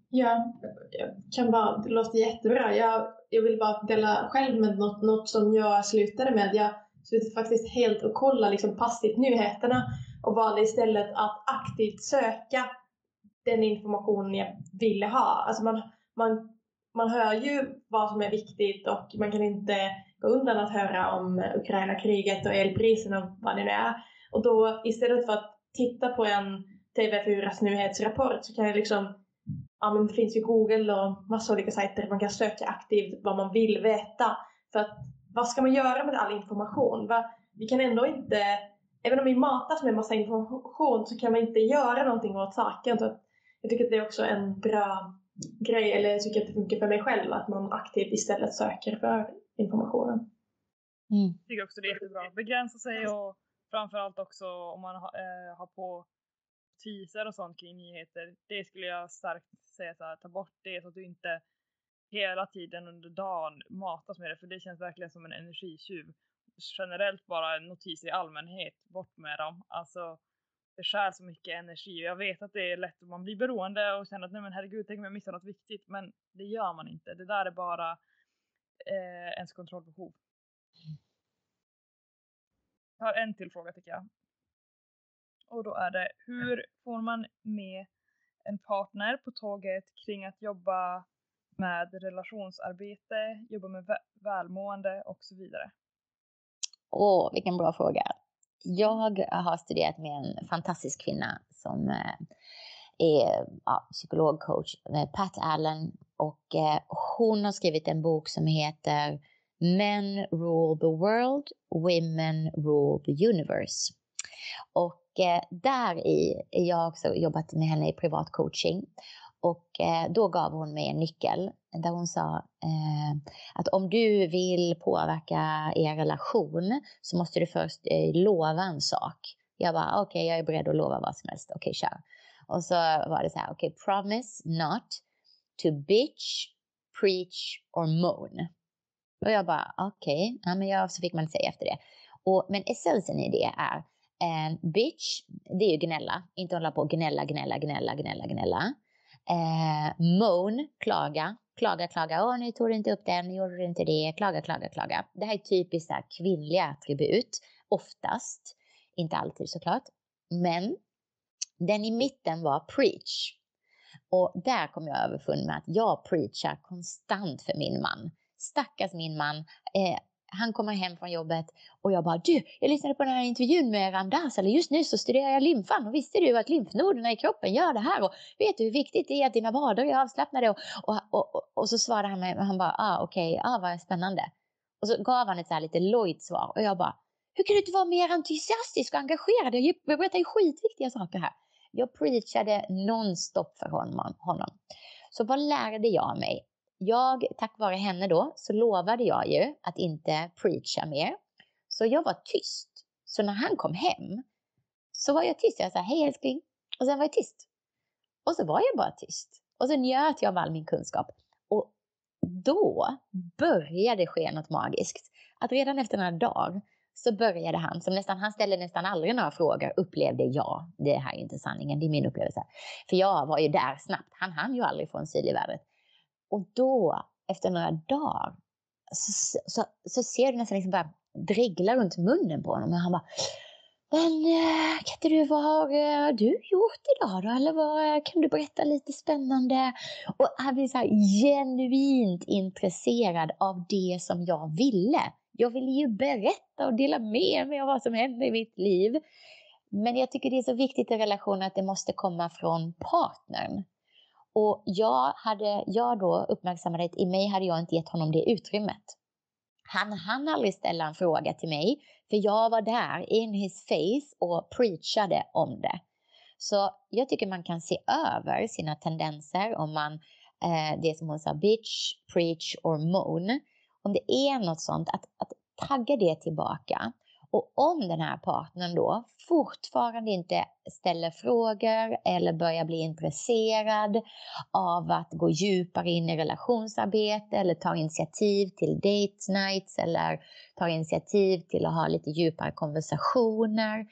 Ja, jag kan bara, det låter jättebra. Jag, jag vill bara dela själv med något, något som jag slutade med. Jag slutade faktiskt helt att kolla liksom passivt nyheterna och valde istället att aktivt söka den information jag ville ha. Alltså man, man, man hör ju vad som är viktigt och man kan inte gå undan att höra om Ukraina-kriget och elpriserna och vad det nu är. Och då istället för att titta på en TV4s nyhetsrapport så kan jag liksom, ja men det finns ju Google och massa olika sajter där man kan söka aktivt vad man vill veta. För att vad ska man göra med all information? Va? Vi kan ändå inte, även om vi matas med massa information så kan man inte göra någonting åt saken. Så jag tycker att det är också en bra grej, eller jag tycker att det funkar för mig själv, att man aktivt istället söker för informationen. Mm. Jag tycker också det är jättebra. Begränsa sig och framförallt också om man ha, äh, har på teaser och sånt kring nyheter. Det skulle jag starkt säga så här, ta bort det så att du inte hela tiden under dagen matas med det, för det känns verkligen som en energitjuv. Generellt bara notiser i allmänhet, bort med dem. Alltså, det skär så mycket energi och jag vet att det är lätt att man blir beroende och känner att nej men herregud, tänk om jag missar något viktigt, men det gör man inte. Det där är bara eh, ens kontrollbehov. Jag har en till fråga tycker jag. Och då är det, hur får man med en partner på tåget kring att jobba med relationsarbete, jobba med välmående och så vidare? Åh, vilken bra fråga. Jag har studerat med en fantastisk kvinna som eh, är ja, psykologcoach, eh, Pat Allen. Och eh, hon har skrivit en bok som heter Men rule the world, women rule the universe. Och där i, jag har också jobbat med henne i privat coaching. Och eh, då gav hon mig en nyckel där hon sa eh, att om du vill påverka er relation så måste du först eh, lova en sak. Jag bara, okej, okay, jag är beredd att lova vad som helst. Okej, okay, kör. Och så var det så här, okej, okay, promise not to bitch, preach or moan. Och jag bara, okej, okay. ja, men jag, så fick man säga efter det. Och, men essensen i det är, eh, bitch, det är ju gnälla, inte hålla på och gnälla, gnälla, gnälla, gnälla, gnälla. Eh, moan, klaga, klaga, klaga. Åh, nu tog du inte upp den, nu gjorde du inte det. Klaga, klaga, klaga. Det här är typiskt här kvinnliga attribut. Oftast. Inte alltid såklart. Men den i mitten var preach. Och där kom jag överfund med att jag preachar konstant för min man. Stackars min man. Eh, han kommer hem från jobbet och jag bara du, jag lyssnade på den här intervjun med Ramdas, eller just nu så studerar jag lymfan och visste du att lymfnoderna i kroppen gör det här och vet du hur viktigt det är att dina vader är avslappnade och, och, och, och, och så svarade han mig han bara, ah okej, okay, ah vad spännande. Och så gav han ett så här lite lojt svar och jag bara, hur kan du inte vara mer entusiastisk och engagerad? Jag berättar ju skitviktiga saker här. Jag preachade nonstop för honom. Så vad lärde jag mig? Jag, tack vare henne då, så lovade jag ju att inte preacha mer. Så jag var tyst. Så när han kom hem så var jag tyst. Jag sa hej älskling. Och sen var jag tyst. Och så var jag bara tyst. Och så njöt jag av all min kunskap. Och då började det ske något magiskt. Att redan efter några dagar så började han, som nästan, han ställde nästan aldrig några frågor, upplevde jag. Det här är inte sanningen, det är min upplevelse. För jag var ju där snabbt. Han hann ju aldrig från syd i världen. Och då, efter några dagar, så, så, så ser du nästan liksom bara dregla runt munnen på honom. Och han bara, men eh, kan inte du, vad eh, har du gjort idag då? Eller vad, eh, kan du berätta lite spännande? Och han blir så här genuint intresserad av det som jag ville. Jag ville ju berätta och dela med mig av vad som hände i mitt liv. Men jag tycker det är så viktigt i relationen att det måste komma från partnern. Och jag, hade, jag då uppmärksammade att i mig hade jag inte gett honom det utrymmet. Han hann aldrig ställa en fråga till mig, för jag var där in his face och preachade om det. Så jag tycker man kan se över sina tendenser om man, eh, det som hon sa, bitch, preach or moan. Om det är något sånt, att, att tagga det tillbaka och om den här partnern då fortfarande inte ställer frågor eller börjar bli intresserad av att gå djupare in i relationsarbete eller tar initiativ till date nights eller tar initiativ till att ha lite djupare konversationer,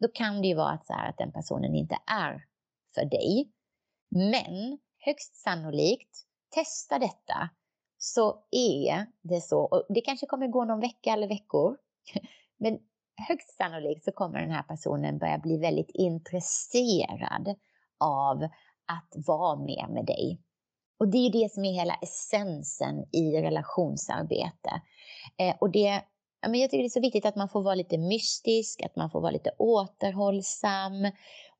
då kan det ju vara så att den personen inte är för dig. Men högst sannolikt, testa detta, så är det så. Och det kanske kommer gå någon vecka eller veckor. Men högst sannolikt så kommer den här personen börja bli väldigt intresserad av att vara med med dig. Och det är ju det som är hela essensen i relationsarbete. Eh, och det ja, men jag tycker det är så viktigt att man får vara lite mystisk, att man får vara lite återhållsam.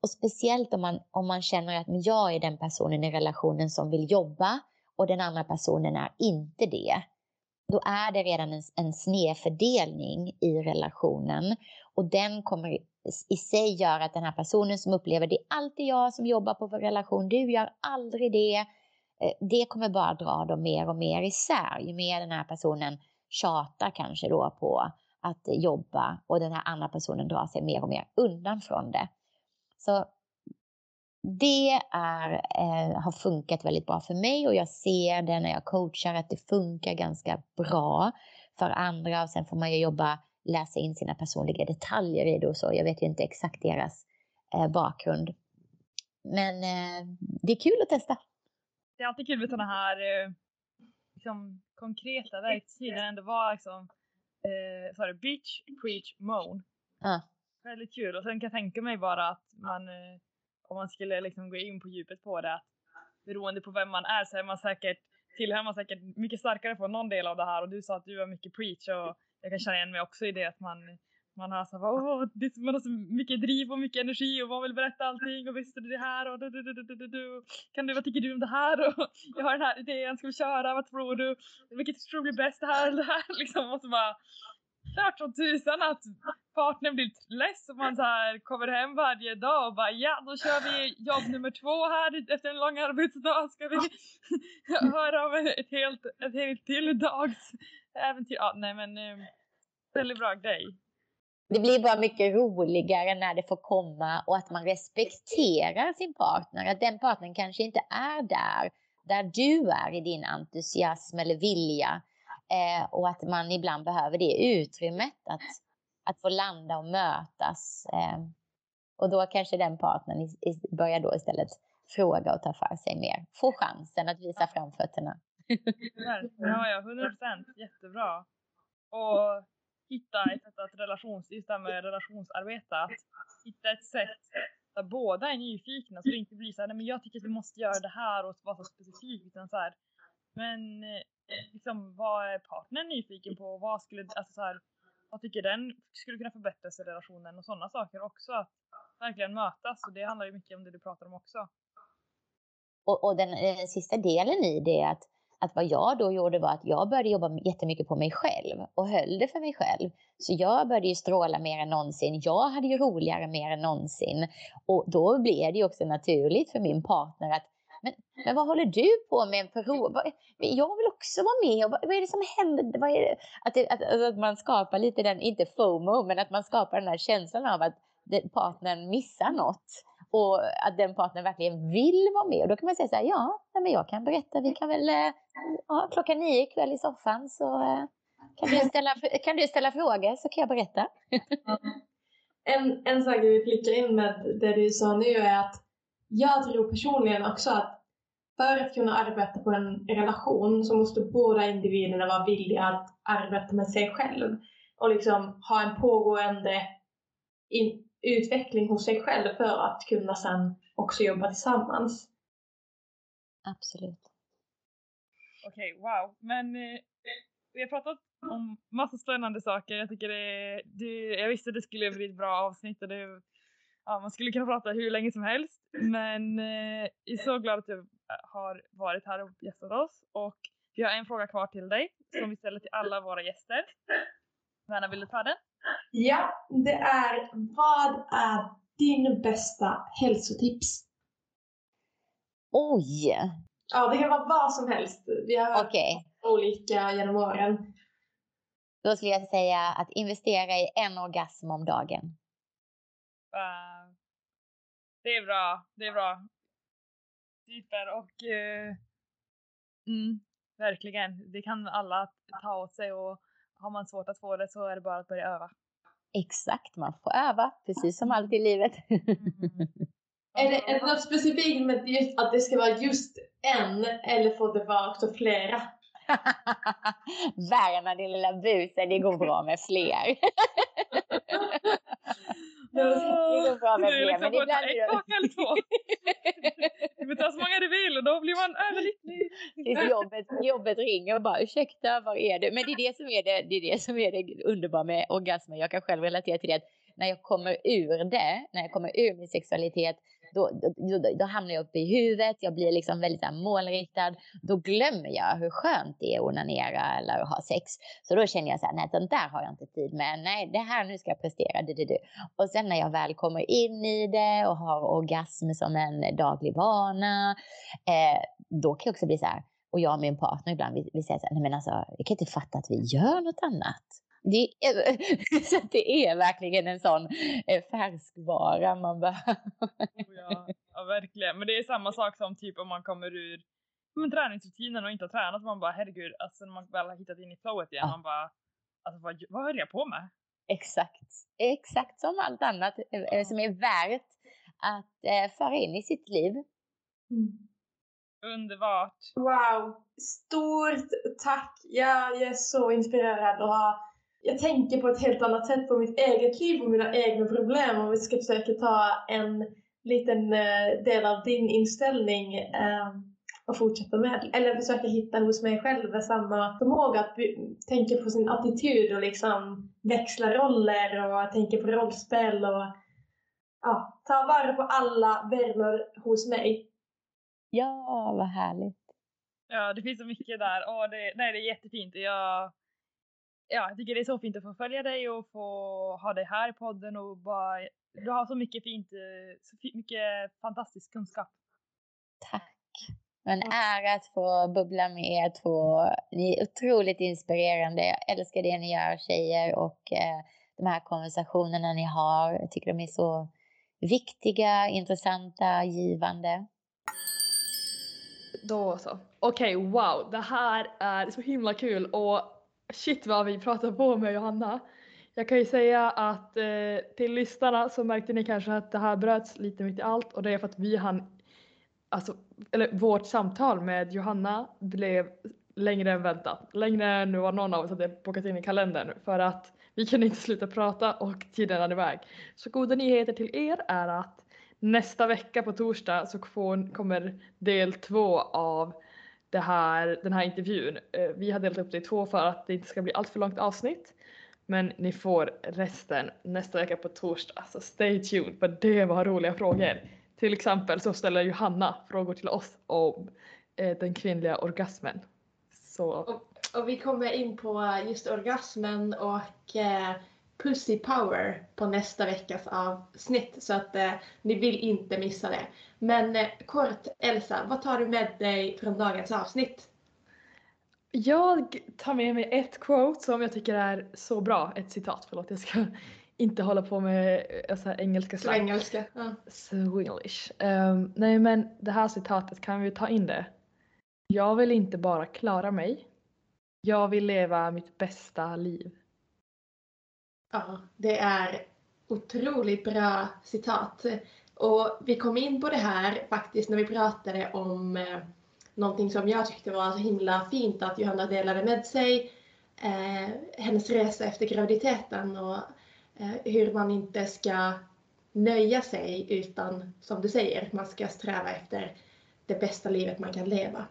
Och speciellt om man, om man känner att men jag är den personen i relationen som vill jobba och den andra personen är inte det. Då är det redan en, en snedfördelning i relationen och den kommer i sig göra att den här personen som upplever det är alltid jag som jobbar på vår relation, du gör aldrig det. Eh, det kommer bara dra dem mer och mer isär ju mer den här personen tjatar kanske då på att jobba och den här andra personen drar sig mer och mer undan från det. Så det är, eh, har funkat väldigt bra för mig och jag ser det när jag coachar att det funkar ganska bra för andra och sen får man ju jobba, läsa in sina personliga detaljer i det och så. Jag vet ju inte exakt deras eh, bakgrund. Men eh, det är kul att testa. Det är alltid kul med sådana här eh, liksom, konkreta verktyg där ändå var liksom, eh, sorry, bitch, preach, moan. Ja. Väldigt kul och sen kan jag tänka mig bara att man eh, om man skulle liksom gå in på djupet på det att beroende på vem man är så är man säkert tillhör man säkert mycket starkare på någon del av det här. Och du sa att du var mycket preach och jag kan känna igen mig också i det att man man har så här, åh, det, man har så mycket driv och mycket energi och man vill berätta allting och visste du det här och du, du, du, du, du, du. kan du, vad tycker du om det här? Och jag har den här idén, ska vi köra, vad tror du, vilket tror du blir bäst, det här eller det här? Liksom och så bara klart som tusan att partnern blir less och man så här kommer hem varje dag och bara ja då kör vi jobb nummer två här efter en lång arbetsdag ska vi höra om ett helt, ett helt till dags äventyr. Ja, nej men eh, väldigt bra grej. Det blir bara mycket roligare när det får komma och att man respekterar sin partner. Att den partnern kanske inte är där, där du är i din entusiasm eller vilja. Eh, och att man ibland behöver det utrymmet att, att få landa och mötas. Eh, och då kanske den partnern i, i, börjar då istället fråga och ta för sig mer. Få chansen att visa framfötterna. Ja, ja, 100 procent. Jättebra. Och hitta ett sätt att relations, just det här med relationsarbete, att hitta ett sätt där båda är nyfikna så det inte blir så här, nej men jag tycker att vi måste göra det här och vara så specifikt utan så här, men eh, Eh, liksom vad är partnern nyfiken på? Vad skulle, alltså så här, vad tycker den skulle kunna förbättras i relationen och sådana saker också. Att verkligen mötas och det handlar ju mycket om det du pratar om också. Och, och den, den sista delen i det är att att vad jag då gjorde var att jag började jobba jättemycket på mig själv och höll det för mig själv. Så jag började ju stråla mer än någonsin. Jag hade ju roligare mer än någonsin. Och då blev det ju också naturligt för min partner att men, men vad håller du på med för Jag vill också vara med. Och vad, vad är det som händer? Vad är det? Att, det, att, alltså att, man skapar lite den, inte FOMO, men att man skapar den här känslan av att partnern missar något och att den partnern verkligen vill vara med. Och då kan man säga så här, ja, men jag kan berätta, vi kan väl, eh, ja, klockan nio ikväll i soffan så eh, kan du ställa, kan du ställa frågor så kan jag berätta. en, en sak jag vill flika in med det du sa nu är att jag tror personligen också att för att kunna arbeta på en relation så måste båda individerna vara villiga att arbeta med sig själv och liksom ha en pågående in, utveckling hos sig själv för att kunna sen också jobba tillsammans. Absolut. Okej, okay, wow. Men eh, vi har pratat om massa spännande saker. Jag tycker det, det jag visste det skulle bli ett bra avsnitt och det, ja, man skulle kunna prata hur länge som helst. Men eh, jag är så glad att du har varit här och gästat oss och vi har en fråga kvar till dig som vi ställer till alla våra gäster. Verna, vill du ta den? Ja, det är vad är din bästa hälsotips? Oj! Ja, det kan vara vad som helst. Vi har okay. olika genom åren. Då skulle jag säga att investera i en orgasm om dagen. Uh, det är bra, det är bra. Super och uh, mm, verkligen, det kan alla ta åt sig och har man svårt att få det så är det bara att börja öva. Exakt, man får öva, precis som allt i livet. Mm. Är det, är det något specifikt med just att det ska vara just en eller får det vara också flera? Värna din lilla buse, det går bra med fler. det går bra med fler, men ibland... Ett eller två. ta så många du vill och då blir man överlycklig. Jobbet, jobbet ringer och bara ursäkta, var är du? Men det är det som är det, det, är det, som är det underbara med orgasmer. Jag kan själv relatera till det att när jag kommer ur det, när jag kommer ur min sexualitet, då, då, då, då hamnar jag uppe i huvudet, jag blir liksom väldigt så här, målriktad. Då glömmer jag hur skönt det är att onanera eller ha sex. Så då känner jag så här, nej den där har jag inte tid med. Nej, det här nu ska jag prestera. Du, du, du. Och sen när jag väl kommer in i det och har orgasm som en daglig vana, eh, då kan jag också bli så här, och jag och min partner ibland, vi, vi säger så här, nej men alltså, jag kan inte fatta att vi gör något annat. Det är, så det är verkligen en sån eh, färskvara man behöver. Oh ja, ja, verkligen. Men det är samma sak som typ om man kommer ur men, träningsrutinen och inte har tränat. Man bara herregud, alltså när man väl har hittat in i flowet igen, Ja. man bara alltså vad, vad höll jag på med? Exakt. Exakt som allt annat eh, som är värt att eh, föra in i sitt liv. Underbart. Wow! Stort tack! Jag, jag är så inspirerad och har, jag tänker på ett helt annat sätt på mitt eget liv och mina egna problem och vi ska försöka ta en liten eh, del av din inställning eh, och fortsätta med Eller försöka hitta hos mig själv samma förmåga att tänka på sin attityd och liksom växla roller och tänka på rollspel och ja, ta vara på alla vänner hos mig. Ja, vad härligt. Ja, det finns så mycket där. Åh, det, nej, det är jättefint. Jag, ja, jag tycker det är så fint att få följa dig och få ha dig här i podden och bara, du har så mycket fint, eh, så mycket fantastisk kunskap. Tack. En ära att få bubbla med er två. Ni är otroligt inspirerande. Jag älskar det ni gör tjejer och eh, de här konversationerna ni har. Jag tycker de är så viktiga, intressanta, givande. Då så. Okej, wow. Det här är så himla kul och shit vad vi pratar på med Johanna. Jag kan ju säga att eh, till lyssnarna så märkte ni kanske att det här bröts lite mitt i allt och det är för att vi hann, alltså, eller vårt samtal med Johanna blev längre än väntat. Längre än vad någon av oss hade bokat in i kalendern för att vi kunde inte sluta prata och tiden rann iväg. Så goda nyheter till er är att nästa vecka på torsdag så får, kommer del två av det här, den här intervjun. Eh, vi har delat upp det i två för att det inte ska bli allt för långt avsnitt. Men ni får resten nästa vecka på torsdag, så stay tuned för det var roliga frågor. Till exempel så ställer Johanna frågor till oss om eh, den kvinnliga orgasmen. Så Och vi kommer in på just orgasmen och eh, Pussy Power på nästa veckas avsnitt så att eh, ni vill inte missa det. Men eh, kort Elsa, vad tar du med dig från dagens avsnitt? jag tar med mig ett quote som jag tycker är så bra, ett citat, förlåt jag ska inte hålla på med eh, så här engelska slang. Svengelska. Ja. Swedish. Um, nej men det här citatet, kan vi ta in det? Jag vill inte bara klara mig. Jag vill leva mitt bästa liv. Ja, det är otroligt bra citat. Och vi kom in på det här faktiskt när vi pratade om eh, någonting som jag tyckte var så himla fint att Johanna delade med sig. Eh, hennes resa efter graviditeten och eh, hur man inte ska nöja sig utan, som du säger, man ska sträva efter det bästa livet man kan leva.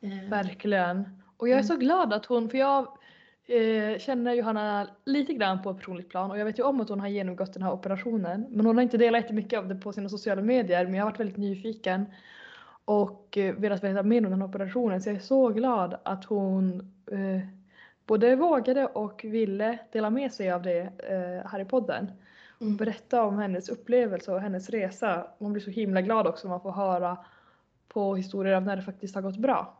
Eh, Verkligen. Och jag är Mm. så glad att hon, för jag eh, känner Johanna lite grann på ett personligt plan och jag vet ju om att hon har genomgått den här operationen. Men hon har inte delat jättemycket av det på sina sociala medier men jag har varit väldigt nyfiken och eh, velat veta mer om den här operationen så jag är så glad att hon eh, både vågade och ville dela med sig av det eh, här i podden. mm. Berätta om hennes upplevelse och hennes resa. Man blir så himla glad också om man får höra på historier av när det faktiskt har gått bra.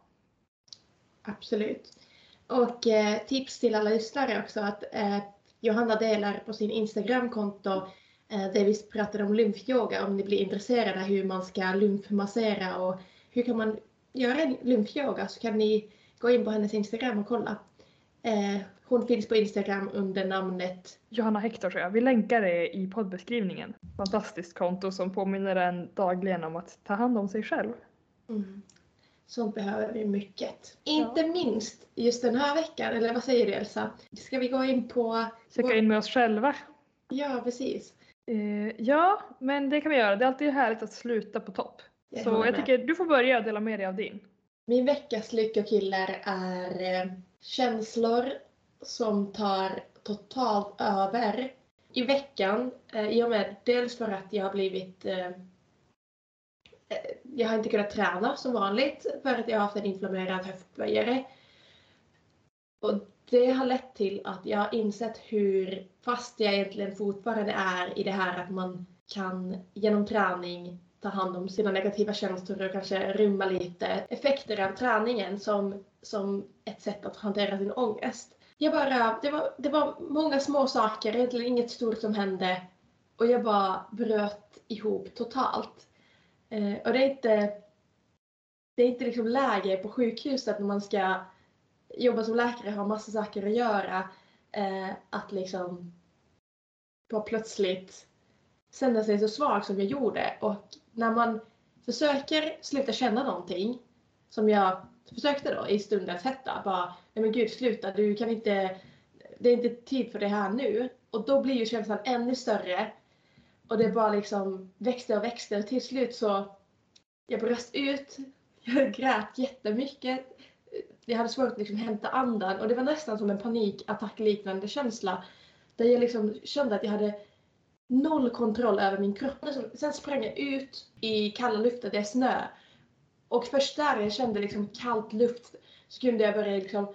Absolut. Och eh, tips till alla lyssnare också att eh, Johanna delar på sin Instagramkonto eh, där vi pratade om lymfyoga om ni blir intresserade av hur man ska lymfmassera och hur kan man göra en lymfyoga så kan ni gå in på hennes Instagram och kolla. Eh, hon finns på Instagram under namnet Johanna Hector tror jag. Vi länkar det i poddbeskrivningen. Fantastiskt konto som påminner en dagligen om att ta hand om sig själv. mm, Sånt behöver vi mycket. Inte minst just den här veckan, eller vad säger du Elsa? Ska vi gå in på... Checka in med oss själva. Ja, precis. Eh, ja, men det kan vi göra. Det är alltid härligt att sluta på topp. Jag Så jag med. tycker du får börja dela med dig av din. Min veckas lyckokiller är eh, känslor som tar totalt över i veckan. Eh, I och med dels för att jag har blivit Eh, jag har inte kunnat träna som vanligt för att jag har haft en inflammerad höftböjare. Och det har lett till att jag har insett hur fast jag egentligen fortfarande är i det här att man kan genom träning ta hand om sina negativa känslor och kanske rymma lite effekter av träningen som, som ett sätt att hantera sin ångest. Jag bara, det, var, det var många små saker, egentligen inget stort som hände och jag bara bröt ihop totalt. Eh, och det är inte, det är inte liksom läge på sjukhuset när man ska jobba som läkare och ha massa saker att göra. Eh, att liksom bara plötsligt känna sig så svag som jag gjorde. Och när man försöker sluta känna någonting, som jag försökte då i stundens hetta, bara nej men gud sluta, du kan inte, det är inte tid för det här nu. Och då blir ju känslan ännu större. Och det bara liksom växte och växte och till slut så, jag bröst ut, jag grät jättemycket. Jag hade svårt att liksom hämta andan och det var nästan som en panikattackliknande känsla. Där jag liksom kände att jag hade noll kontroll över min kropp. Sen sprang jag ut i kalla luften, det är snö. Och först där jag kände liksom kallt luft så kunde jag börja liksom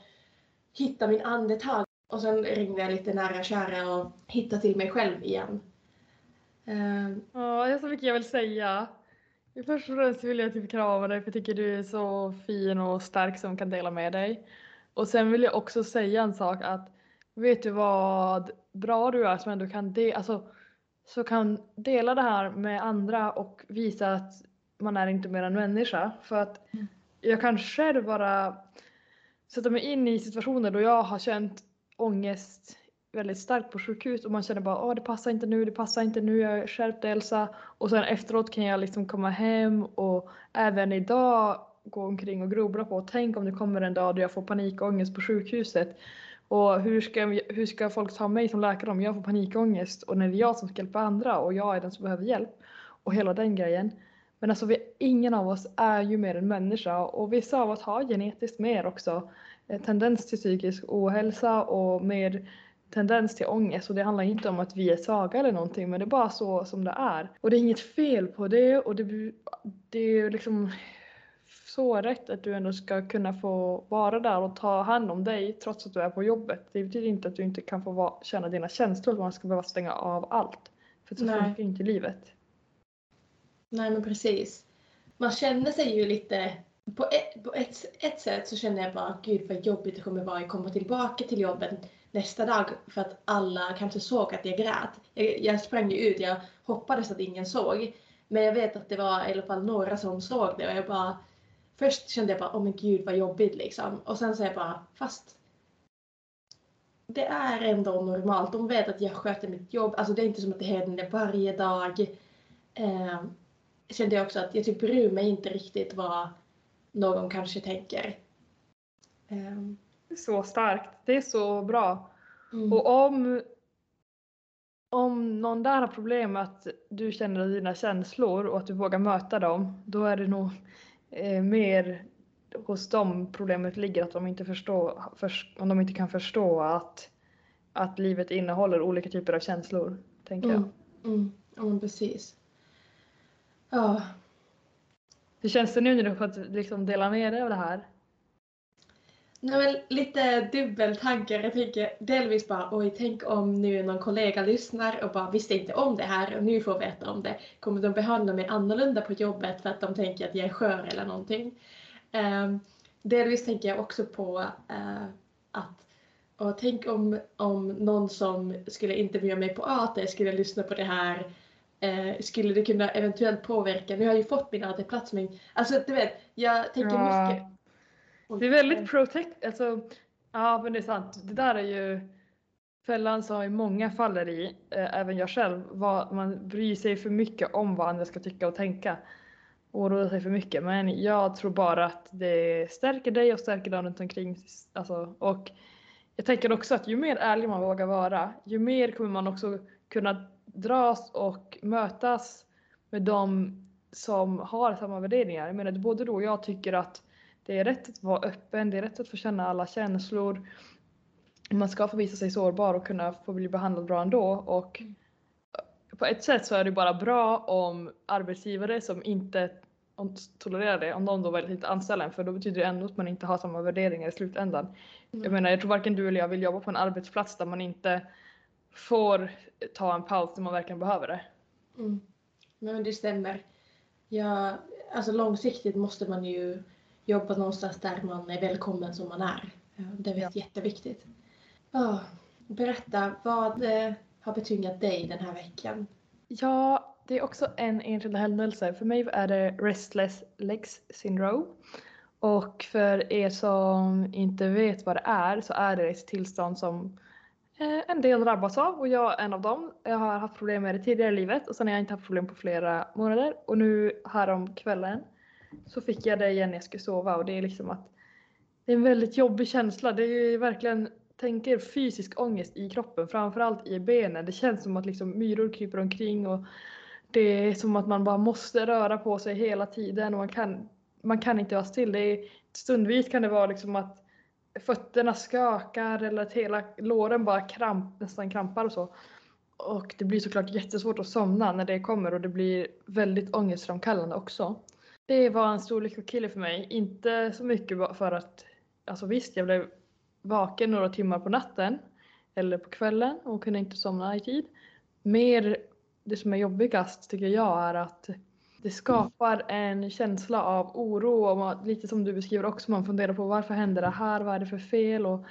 hitta min andetag. Och sen ringde jag lite nära och kära och hittade till mig själv igen. Ehm, Ja, jag har så mycket jag vill säga. Först och främst vill jag typ krama dig för jag tycker du är så fin och stark som kan dela med dig. Och sen vill jag också säga en sak att vet du vad bra du är som ändå kan, de- alltså, så kan dela det här med andra och visa att man är inte mer än människa. För att Mm. jag kan själv bara sätta mig in i situationer då jag har känt ångest väldigt starkt på sjukhus och man känner bara åh det passar inte nu, det passar inte nu, jag skärpte Elsa. Och sen efteråt kan jag liksom komma hem och även idag gå omkring och grubbla på tänk om det kommer en dag då jag får panikångest på sjukhuset. Och hur ska, hur ska folk ta mig som läkare om jag får panikångest och när det är jag som ska hjälpa andra och jag är den som behöver hjälp. Och hela den grejen. Men alltså vi, ingen av oss är ju mer än människa och vissa av oss har genetiskt mer också eh, tendens till psykisk ohälsa och mer tendens till ångest och det handlar inte om att vi är svaga eller någonting men det är bara så som det är. Och det är inget fel på det och det, det är liksom så rätt att du ändå ska kunna få vara där och ta hand om dig trots att du är på jobbet. Det betyder inte att du inte kan få vara, känna dina känslor och man ska behöva stänga av allt. För så Nej. funkar inte livet. Nej men precis. Man känner sig ju lite, på ett, på ett, ett sätt så känner jag bara gud vad jobbigt det kommer vara att komma tillbaka till jobbet nästa dag för att alla kanske såg att jag grät. Jag, jag sprang ju ut, jag hoppades att ingen såg. Men jag vet att det var i alla fall några som såg det och jag bara Först kände jag bara åh men gud vad jobbigt liksom och sen så jag bara fast det är ändå normalt. De vet att jag sköter mitt jobb. Alltså det är inte som att det händer varje dag. Eh, kände jag också att jag typ bryr mig inte riktigt vad någon kanske tänker. Ehm, så starkt. Det är så bra. mm. Och om, om någon där har problem med att du känner dina känslor och att du vågar möta dem, då är det nog eh, mer hos dem problemet ligger, att de inte förstår, förs- om de inte kan förstå att, att livet innehåller olika typer av känslor, tänker jag. Mm. Mm. Ja men precis. Ja. Hur känns det nu när du har fått liksom dela med dig av det här? Nej, men lite dubbeltankar. Jag tänker delvis bara oj, tänk om nu någon kollega lyssnar och bara visste inte om det här och nu får veta om det. Kommer de behandla mig annorlunda på jobbet för att de tänker att jag är skör eller någonting? Um, delvis tänker jag också på eh, att och tänk om, om någon som skulle intervjua mig på AT skulle lyssna på det här. Eh, skulle det kunna eventuellt påverka? Nu har jag ju fått min AT-plats men alltså du vet, jag tänker Ja. mycket. Det är väldigt protect, alltså ja men det är sant. Det där är ju fällan som i många faller i, eh, även jag själv, vad, man bryr sig för mycket om vad andra ska tycka och tänka. Oroar sig för mycket. Men jag tror bara att det stärker dig och stärker dem runt omkring. Alltså, och jag tänker också att ju mer ärlig man vågar vara, ju mer kommer man också kunna dras och mötas med de som har samma värderingar. Jag menar både du och jag tycker att det är rätt att vara öppen, det är rätt att få känna alla känslor. Man ska få visa sig sårbar och kunna få bli behandlad bra ändå och på ett sätt så är det bara bra om arbetsgivare som inte tolererar det, om de då väljer att inte anställa en för då betyder det ändå att man inte har samma värderingar i slutändan. Mm. Jag menar jag tror varken du eller jag vill jobba på en arbetsplats där man inte får ta en paus när man verkligen behöver det. Mm. Men det stämmer. Ja, alltså långsiktigt måste man ju jobba någonstans där man är välkommen som man är. Det är ja. jätteviktigt. Oh, berätta, vad eh, har betyngat dig den här veckan? Ja, det är också en enskild händelse. För mig är det Restless Legs Syndrome. Och för er som inte vet vad det är så är det ett tillstånd som eh, en del drabbas av och jag är en av dem. Jag har haft problem med det tidigare i livet och sen har jag inte haft problem på flera månader och nu härom kvällen så fick jag det igen när jag skulle sova och det är liksom att det är en väldigt jobbig känsla. Det är verkligen tänker fysisk ångest i kroppen, framförallt i benen. Det känns som att liksom myror kryper omkring och det är som att man bara måste röra på sig hela tiden och man kan, man kan inte vara still. Det är, stundvis kan det vara liksom att fötterna skakar eller att hela låren bara kramp, nästan krampar och så. Och det blir såklart jättesvårt att somna när det kommer och det blir väldigt ångestframkallande också. Det var en stor lyckokille för mig. Inte så mycket för att, alltså visst jag blev vaken några timmar på natten eller på kvällen och kunde inte somna i tid. Mer det som är jobbigast tycker jag är att det skapar en känsla av oro och man, lite som du beskriver också, man funderar på varför händer det här, vad är det för fel och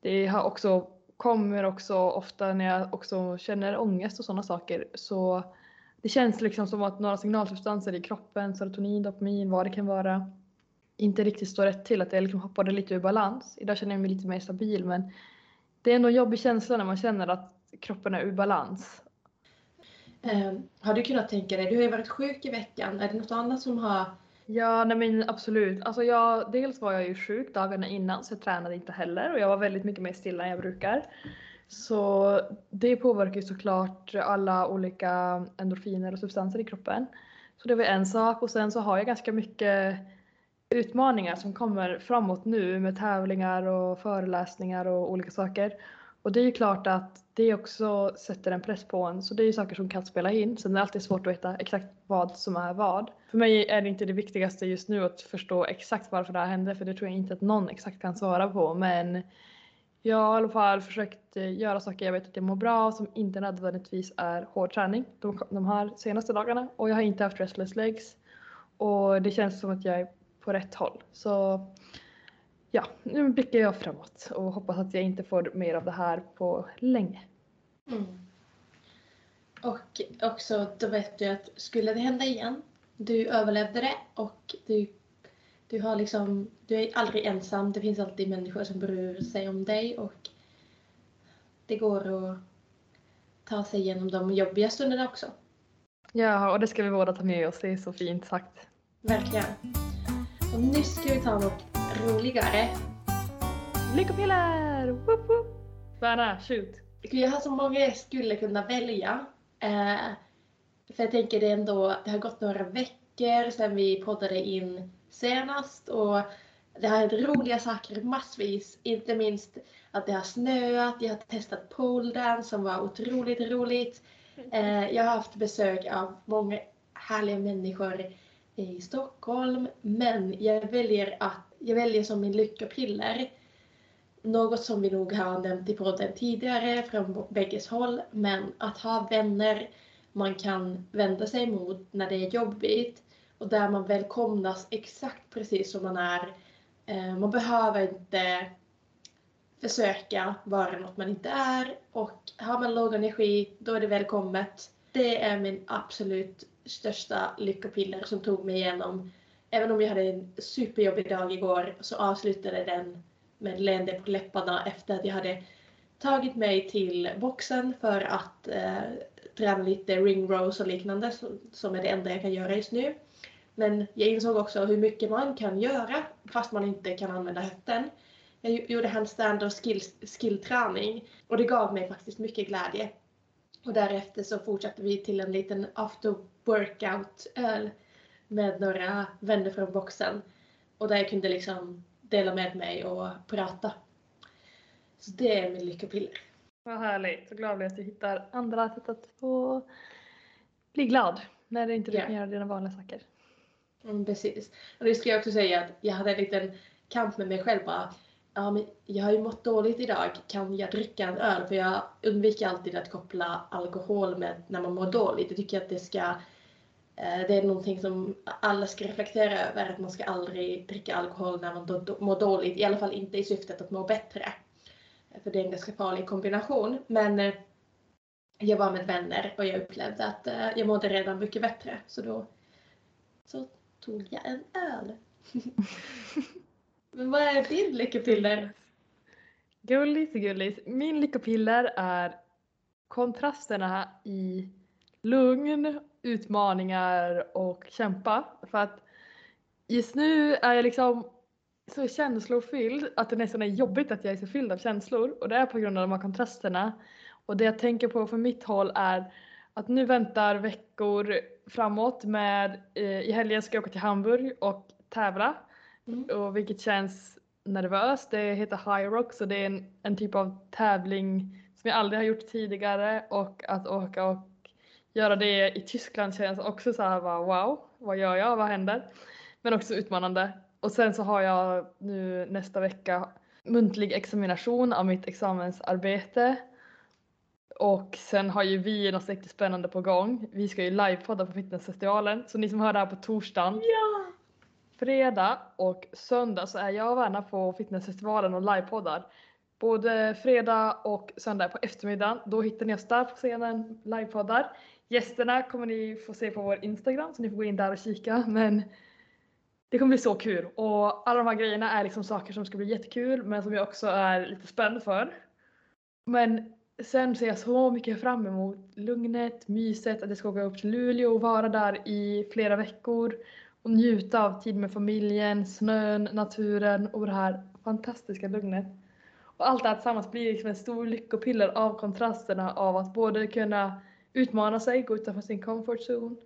det har också, kommer också ofta när jag också känner ångest och sådana saker så det känns liksom som att några signalsubstanser i kroppen, serotonin, dopamin, vad det kan vara, inte riktigt står rätt till, att jag liksom hoppade lite ur balans. Idag känner jag mig lite mer stabil men det är ändå en jobbig känsla när man känner att kroppen är ur balans. Um, har du kunnat tänka dig, du har ju varit sjuk i veckan, är det något annat som har Ja, nej men absolut. Alltså jag, dels var jag ju sjuk dagarna innan så jag tränade inte heller och jag var väldigt mycket mer stilla än jag brukar. Så det påverkar ju såklart alla olika endorfiner och substanser i kroppen. Så det var en sak och sen så har jag ganska mycket utmaningar som kommer framåt nu med tävlingar och föreläsningar och olika saker. Och det är ju klart att det också sätter en press på en så det är ju saker som kan spela in. Sen är det alltid svårt att veta exakt vad som är vad. För mig är det inte det viktigaste just nu att förstå exakt varför det här hände för det tror jag inte att någon exakt kan svara på men jag har i alla fall försökt eh, göra saker jag vet att jag mår bra av som inte nödvändigtvis är hård träning de, de här senaste dagarna och jag har inte haft restless legs och det känns som att jag är på rätt håll. Så ja, nu blickar jag framåt och hoppas att jag inte får mer av det här på länge. Mm. Och också då vet du att skulle det hända igen, du överlevde det och du, du, har liksom, du är aldrig ensam. Det finns alltid människor som bryr sig om dig och det går att ta sig igenom de jobbiga stunderna också. Ja, och det ska vi båda ta med oss. Det är så fint sagt. Verkligen. Och nu ska vi ta något roligare. Lyckopiller! Woop shoot! Jag har så många jag skulle kunna välja. Eh, för jag tänker det ändå, det har gått några veckor sedan vi poddade in senast och det har hänt roliga saker massvis. Inte minst att det har snöat, jag har testat poledance som var otroligt roligt. Eh, jag har haft besök av många härliga människor i Stockholm. Men jag väljer, att, jag väljer som min lyckopiller något som vi nog har nämnt i podden tidigare från bägges håll. Men att ha vänner man kan vända sig mot när det är jobbigt och där man välkomnas exakt precis som man är. Eh, man behöver inte försöka vara något man inte är och har man låg energi då är det välkommet. Det är min absolut största lyckopiller som tog mig igenom. Även om jag hade en superjobbig dag igår så avslutade den med leende på läpparna efter att jag hade tagit mig till boxen för att eh, träna lite ring rows och liknande som är det enda jag kan göra just nu. Men jag insåg också hur mycket man kan göra fast man inte kan använda höften. Jag gjorde handstand och skill, skillträning och det gav mig faktiskt mycket glädje. Och därefter så fortsatte vi till en liten after workout-öl med några vänner från boxen. Och där jag kunde liksom dela med mig och prata. Så det är min lyckopiller. Vad härligt. Så glad blir jag att du hittar andra sätt att få bli glad när det inte du Ja. kan göra dina vanliga saker. Mm, precis. Och det ska jag också säga att jag hade en liten kamp med mig själv bara. Ja, men jag har ju mått dåligt idag. Kan jag dricka en öl? För jag undviker alltid att koppla alkohol med när man mår dåligt. Jag tycker att det ska eh, det är någonting som alla ska reflektera över. Att man ska aldrig dricka alkohol när man mår dåligt. I alla fall inte i syftet att må bättre. För det är en ganska farlig kombination. Men eh, jag var med vänner och jag upplevde att eh, jag mådde redan mycket bättre. Så då så tog jag en öl. Men vad är din lyckopiller? Gullis och gullis. Min lyckopiller är kontrasterna i lugn, utmaningar och kämpa. För att just nu är jag liksom så känslofylld att det nästan är jobbigt att jag är så fylld av känslor och det är på grund av de här kontrasterna. Och det jag tänker på från mitt håll är att nu väntar veckor framåt med eh, i helgen ska jag åka till Hamburg och tävla. Mm. Och vilket känns nervöst. Det heter High Rock så det är en, en typ av tävling som jag aldrig har gjort tidigare och att åka och göra det i Tyskland känns också så här bara, wow, vad gör jag, vad händer? Men också utmanande. Och sen så har jag nu nästa vecka muntlig examination av mitt examensarbete. Och sen har ju vi något riktigt spännande på gång. Vi ska ju livepodda på fitnessfestivalen. Så ni som hör det här på torsdagen. Ja! Fredag och söndag så är jag och Verna på fitnessfestivalen och livepoddar. Både fredag och söndag på eftermiddagen. Då hittar ni oss där på scenen, livepoddar. Gästerna kommer ni få se på vår Instagram så ni får gå in där och kika. Men det kommer bli så kul och alla de här grejerna är liksom saker som ska bli jättekul men som jag också är lite spänd för. Men sen ser jag så mycket fram emot lugnet, myset, att jag ska åka upp till Luleå och vara där i flera veckor och njuta av tid med familjen, snön, naturen och det här fantastiska lugnet. Och allt det här tillsammans blir liksom en stor lyckopiller av kontrasterna av att både kunna utmana sig, gå utanför sin comfort zone,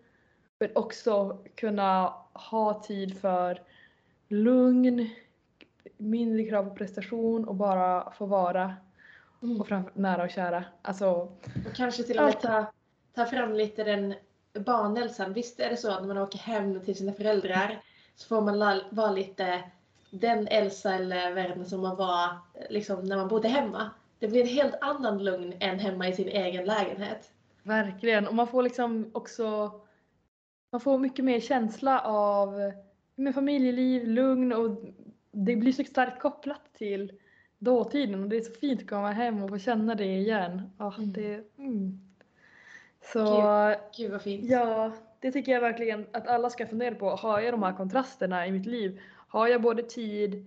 men också kunna ha tid för lugn, mindre krav på prestation och bara få vara Mm. och framför, nära och kära. Alltså, Och kanske till och med ta, ta fram lite den barnhälsan. Visst är det så att när man åker hem till sina föräldrar så får man vara lite den Elsa eller Verna som man var eh, liksom, när man bodde hemma. Det blir en helt annan lugn än hemma i sin egen lägenhet. Verkligen. Och man får liksom också man får mycket mer känsla av med familjeliv, lugn och det blir så starkt kopplat till dåtiden och det är så fint att komma hem och få känna det igen. Ja, Mm. det, mm. Så Gud vad fint. ja, det tycker jag verkligen att alla ska fundera på. Har jag de här kontrasterna i mitt liv? Har jag både tid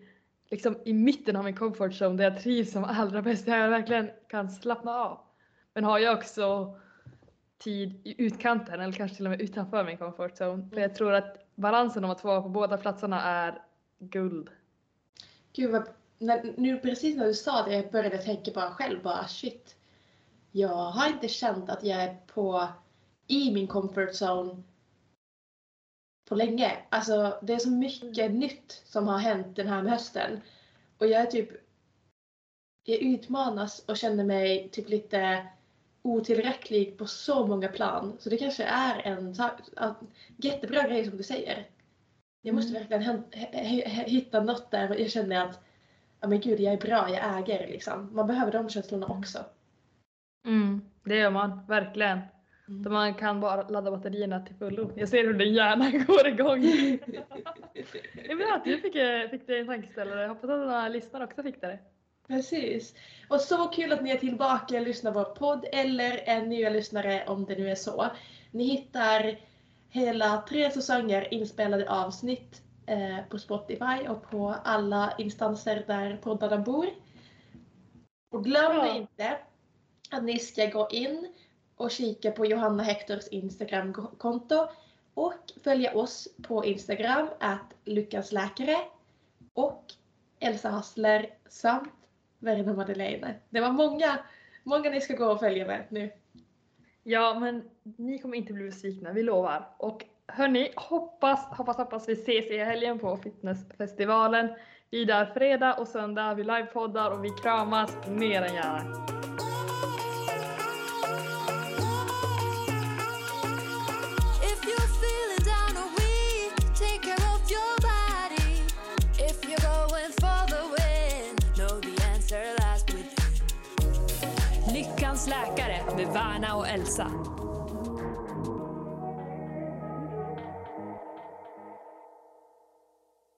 liksom i mitten av min comfort zone där jag trivs som allra bäst, där jag verkligen kan slappna av. Men har jag också tid i utkanten eller kanske till och med utanför min comfort zone? För jag tror att balansen att vara på båda platserna är guld. Gud vad, när, nu precis när du sa det jag började tänka bara själv bara shit. Jag har inte känt att jag är på i min comfort zone på länge. Alltså det är så mycket nytt som har hänt den här hösten. Och jag är typ jag utmanas och känner mig typ lite otillräcklig på så många plan. Så det kanske är en jättebra grej som du säger. Jag måste Mm. verkligen hitta något där och jag känner att ja men gud jag är bra, jag äger liksom. Man behöver de känslorna också. Mm, det gör man, verkligen. Mm. Så man kan bara ladda batterierna till fullo. Jag ser hur din hjärna går igång. Det är bra att du fick, eh, fick dig en tankeställare. Hoppas att den här lyssnaren också fick det. Precis. Och så kul att ni är tillbaka och lyssnar på vår podd eller är nya lyssnare om det nu är så. Ni hittar hela tre säsonger inspelade avsnitt på Spotify och på alla instanser där poddarna bor. Och glöm Ja. inte att ni ska gå in och kika på Johanna Hektors Instagramkonto och följa oss på Instagram att lyckasläkare och Elsa Hassler samt Verna Madeleine. Det var många, många ni ska gå och följa med nu. Ja, men ni kommer inte bli besvikna, vi lovar. Och hörni, hoppas, hoppas, hoppas vi ses i helgen på fitnessfestivalen. Vi är där fredag och söndag, vi livepoddar och vi kramas mer än gärna. Läkare med Värna och Elsa.